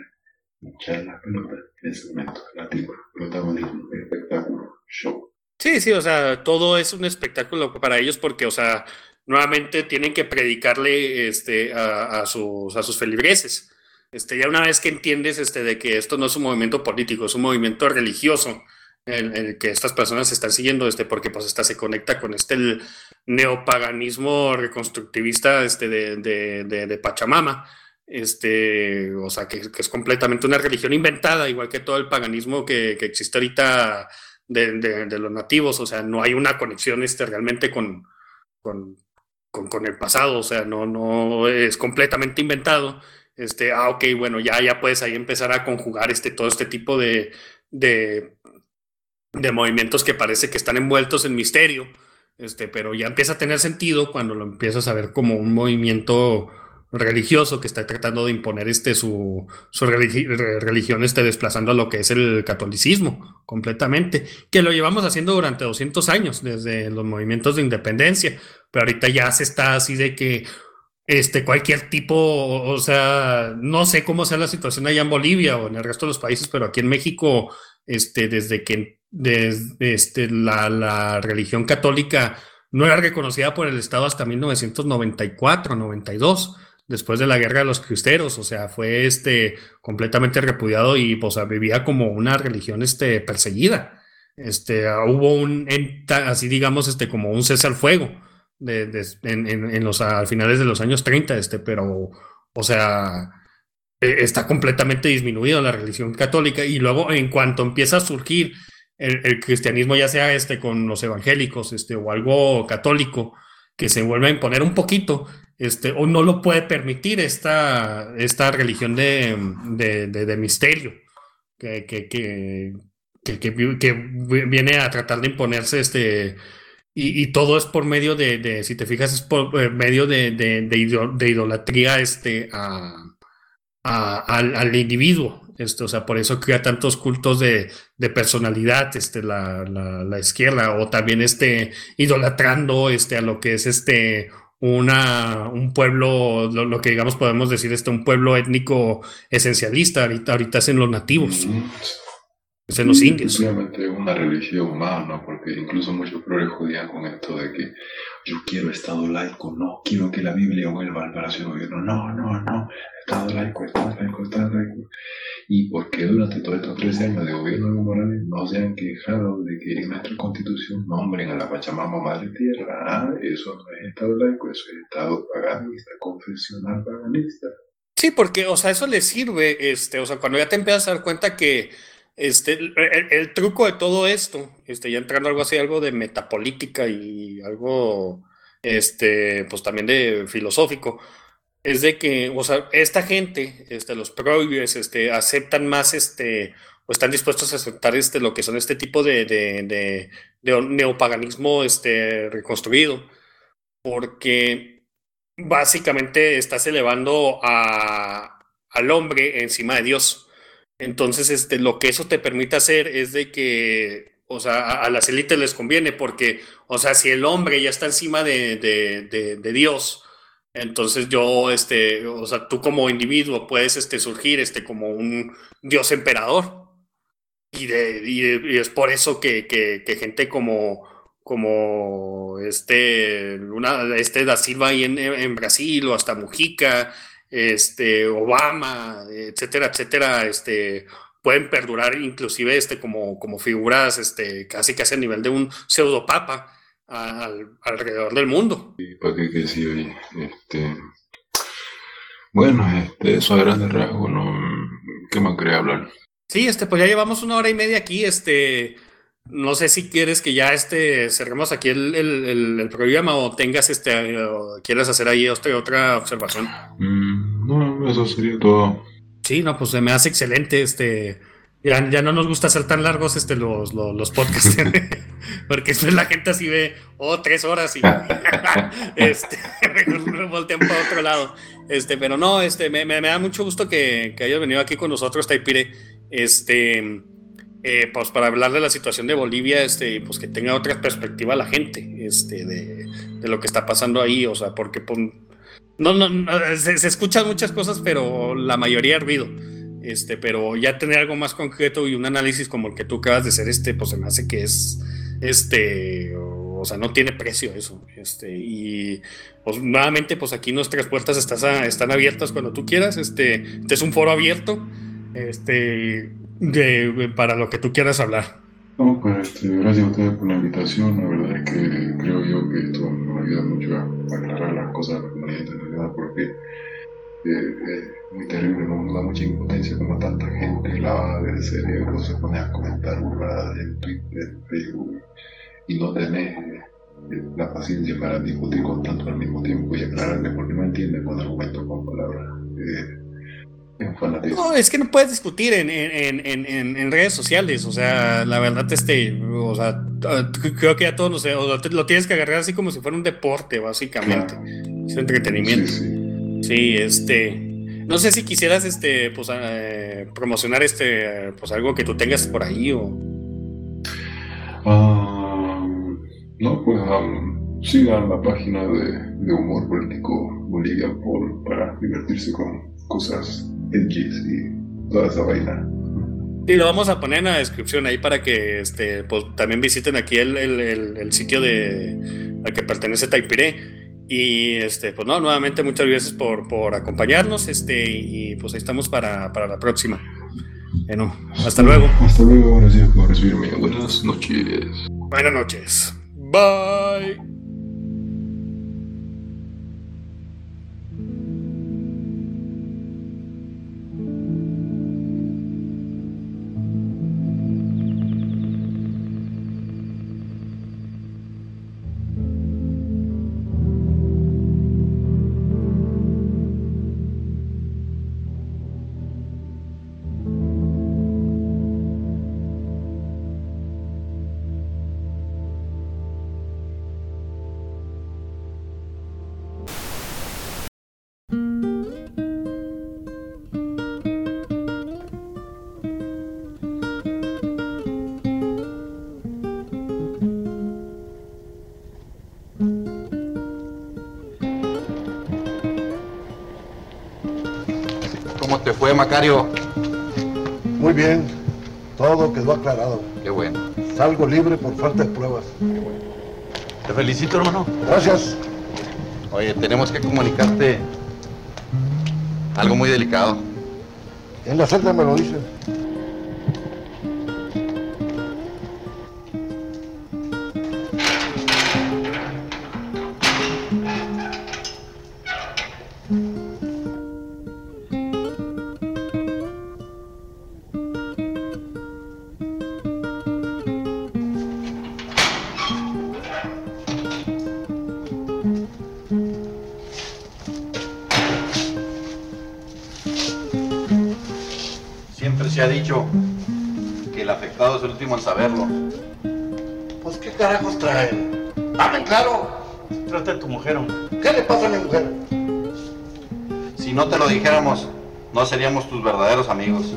D: echar la pelota en ese momento. La protagonismo, espectáculo, show.
L: Sí, sí, o sea, todo es un espectáculo para ellos porque, o sea, nuevamente tienen que predicarle este, a, a sus, a sus feligreses. Este, ya una vez que entiendes este, de que esto no es un movimiento político, es un movimiento religioso, en el que estas personas están siguiendo, este, porque pues esta se conecta con este el neopaganismo reconstructivista este, de, de, de, de Pachamama, este, o sea, que, que, es completamente una religión inventada, igual que todo el paganismo que, que existe ahorita de, los nativos, o sea, no hay una conexión este, realmente con, con, con, con el pasado, o sea, no, no es completamente inventado. Este, ah, ok, bueno, ya, ya puedes ahí empezar a conjugar este, todo este tipo de, de, de movimientos que parece que están envueltos en misterio, este, pero ya empieza a tener sentido cuando lo empiezas a ver como un movimiento religioso que está tratando de imponer este, su, su religi religión, este, desplazando a lo que es el catolicismo completamente, que lo llevamos haciendo durante 200 años, desde los movimientos de independencia, pero ahorita ya se está así de que este, cualquier tipo, o sea, no sé cómo sea la situación allá en Bolivia o en el resto de los países, pero aquí en México, este, desde que desde, este, la, la religión católica no era reconocida por el Estado hasta 1994, 92, después de la guerra de los cristeros, o sea, fue este, completamente repudiado y pues, vivía como una religión este, perseguida. este, hubo un, así digamos, este, como un cese al fuego de, en, los, a finales de los años 30, este, pero, o sea, e, está completamente disminuida la religión católica y luego en cuanto empieza a surgir el, cristianismo, ya sea este con los evangélicos, este, o algo católico, que se vuelve a imponer un poquito, este, o no lo puede permitir esta, esta religión de, de, misterio, que, que, que, que, viene a tratar de imponerse este, y, todo es por medio de, si te fijas, es por eh, medio de, de, idolatría este, a, al, al, individuo. Este, o sea, por eso crea tantos cultos de, personalidad, este, la, la, izquierda, o también este, idolatrando este, a lo que es este, una, un pueblo, lo, que digamos podemos decir, este, un pueblo étnico esencialista, ahorita, ahorita es en los nativos en los indios.
D: Obviamente una religión más, ¿no? Porque incluso muchos progres jodían con esto de que yo quiero Estado laico, no, quiero que la Biblia vuelva al Palacio de Gobierno, no, no, no, Estado laico, Estado laico, Estado laico. ¿Y por qué durante todos estos 13 años de gobierno de Morales no se han quejado de que en nuestra constitución nombren a la Pachamama Madre Tierra? Ah, eso no es Estado laico, eso es Estado paganista, confesional paganista.
L: Sí, porque, o sea, eso le sirve, este, o sea, cuando ya te empiezas a dar cuenta que este, el, truco de todo esto, este, ya entrando algo así, algo de metapolítica y algo, este, pues también de filosófico, es de que, o sea, esta gente, este, los progres, este, aceptan más, este, o están dispuestos a aceptar, este, lo que son este tipo de, de, de, neopaganismo, este, reconstruido, porque básicamente estás elevando a, al hombre encima de Dios. Entonces, este, lo que eso te permite hacer es de que, o sea, a, las élites les conviene, porque, o sea, si el hombre ya está encima de, de, Dios, entonces yo, este, o sea, tú como individuo puedes, este, surgir, este, como un Dios emperador. Y, de, y, es por eso que, que, gente como, como este, una, este da Silva ahí en, en Brasil o hasta Mujica, este, Obama, etcétera, etcétera, este, pueden perdurar inclusive este, como, como figuras este, casi casi a nivel de un pseudopapa al, alrededor del mundo.
D: ¿Para qué que sí, Este, bueno, este, eso a grandes rasgos, ¿no? ¿qué más quería hablar?
L: Sí, este, pues ya llevamos una hora y media aquí, este, no sé si quieres que ya este, cerremos aquí el, el, programa o tengas este, quieres hacer ahí otra, otra observación.
D: Mm, eso sería todo.
L: Sí, no, pues se me hace excelente. Este, ya, ya no nos gusta ser tan largos este, los, los, podcasts, [LAUGHS] porque después la gente así ve, oh, tres horas y [LAUGHS] este, me voltean para otro lado. Este, pero no, este, me, me, da mucho gusto que, que hayas venido aquí con nosotros, Taipire. Este eh, pues para hablar de la situación de Bolivia, este, pues que tenga otra perspectiva la gente, este, de, lo que está pasando ahí, o sea, porque pues, no, no, se, escuchan muchas cosas, pero la mayoría ruido, este, pero ya tener algo más concreto y un análisis como el que tú acabas de hacer, este, pues se me hace que es, este, o, sea, no tiene precio eso, este, y pues nuevamente, pues aquí nuestras puertas están abiertas cuando tú quieras, este, este es un foro abierto, este, de, para lo que tú quieras hablar.
D: No, pues este, gracias a ustedes por la invitación. La verdad es que creo yo que esto nos ayuda mucho a, aclarar las cosas de la comunidad internacional porque eh, es muy terrible, nos da mucha impotencia como tanta gente lavada del cerebro se pone a comentar burradas en Twitter, en Facebook y no tenés eh, la paciencia para discutir con tanto al mismo tiempo y aclararle porque no entienden con argumentos, con palabras. Eh,
L: no, es que no puedes discutir en, en, en, en, redes sociales, o sea, la verdad, este, o sea, creo que ya todos los, lo tienes que agarrar así como si fuera un deporte, básicamente, es entretenimiento. Sí, este, no sé si quisieras, este, pues, eh, promocionar, este, pues, algo que tú tengas por ahí o...
D: Ah, no, pues, um, sigan la página de, de humor político Bolivia por, para divertirse con cosas y toda esa vaina.
L: Y lo vamos a poner en la descripción ahí para que este, pues, también visiten aquí el, el, el, sitio de, al que pertenece Taipiré. Y este, pues no, nuevamente muchas gracias por, por acompañarnos. Este, y pues ahí estamos para, para la próxima. Bueno, hasta luego.
D: Hasta luego, gracias por recibirme. Buenas noches.
L: Buenas noches. Bye.
C: Libre por falta de pruebas.
M: Te felicito, hermano.
C: Gracias.
M: Oye, tenemos que comunicarte algo muy delicado.
C: En la celda me lo dicen.
M: Último en saberlo.
C: Pues qué carajos traen. Hablen claro.
M: Trata de tu mujer, hombre.
C: ¿Qué le pasa a mi mujer?
M: Si no te lo dijéramos, no seríamos tus verdaderos amigos.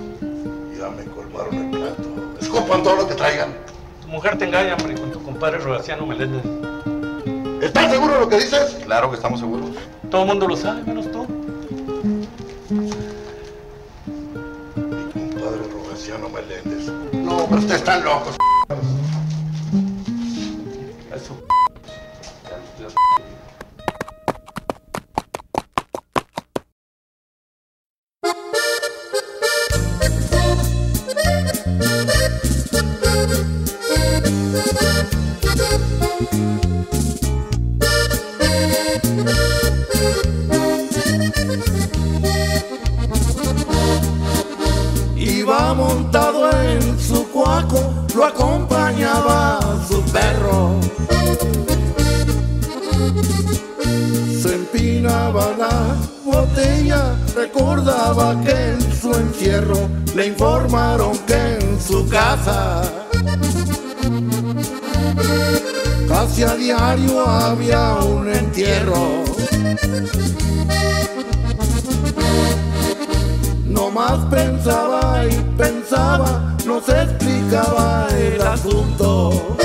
C: Ya me colmaron el plato. Escopan todo lo que traigan.
I: Tu mujer te engaña, hombre, con tu compadre Rogaciano Meléndez.
C: ¿Estás seguro de lo que dices?
M: Claro que estamos seguros.
I: Todo el mundo lo sabe, menos
C: pero ustedes están locos.
N: Más pensaba y pensaba, no se explicaba el asunto.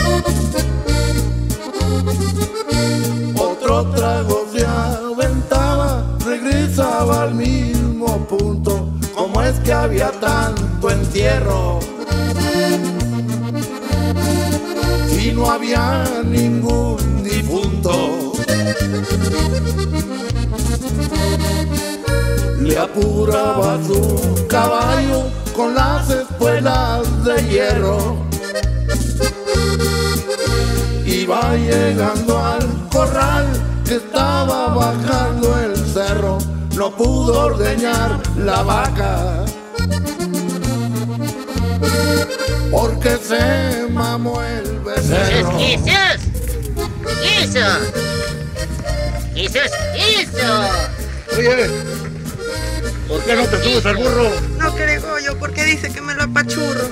N: Otro trago se aventaba, regresaba al mismo punto. ¿Cómo es que había tanto entierro? Si no había ningún difunto. Apuraba su caballo con las espuelas de hierro. Iba llegando al corral que estaba bajando el cerro. No pudo ordeñar la vaca. Porque se mamó el becerro.
O: Jesús, Jesús, Jesús, Jesús.
C: Oye, ¿por qué no te subes al burro?
P: No creo yo porque dice que me lo apachurro.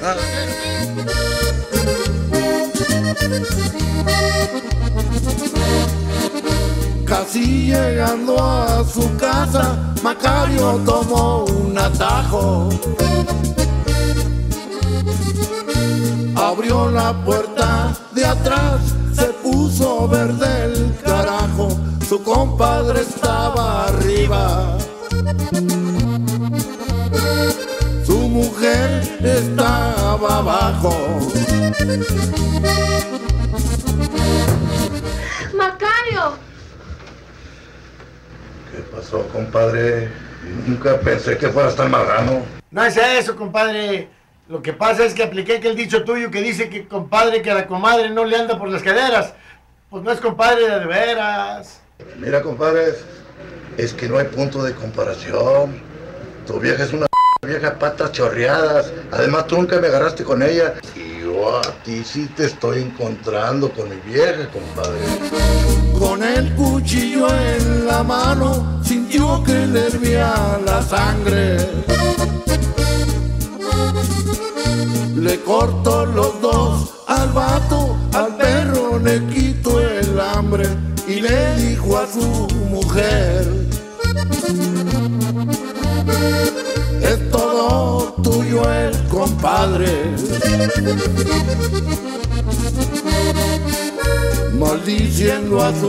N: Casi llegando a su casa, Macario tomó un atajo. Abrió la puerta de atrás, se puso verde el carajo. Su compadre estaba arriba. Mujer estaba abajo.
E: Macario,
C: ¿Qué pasó, compadre? Nunca pensé que fueras tan marrano.
Q: No es eso, compadre. Lo que pasa es que apliqué aquel dicho tuyo que dice que compadre que a la comadre no le anda por las caderas. Pues no es compadre de, de veras.
C: Mira, compadre, es que no hay punto de comparación. Tu vieja es una vieja patas chorreadas. Además, tú nunca me agarraste con ella. Y yo a ti sí te estoy encontrando con mi vieja, compadre.
N: Con el cuchillo en la mano, sintió que le hervía la sangre. Le cortó los dos al vato, al perro le quitó el hambre y le dijo a su mujer. Es todo tuyo el compadre. Maldiciendo a su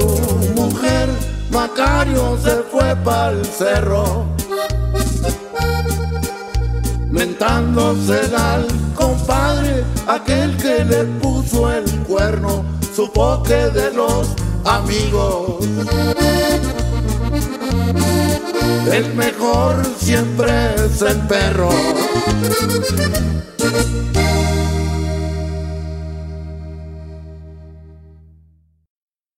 N: mujer, Macario se fue para el cerro. Mentándose al compadre, aquel que le puso el cuerno, supo que de los amigos. El mejor siempre es el perro.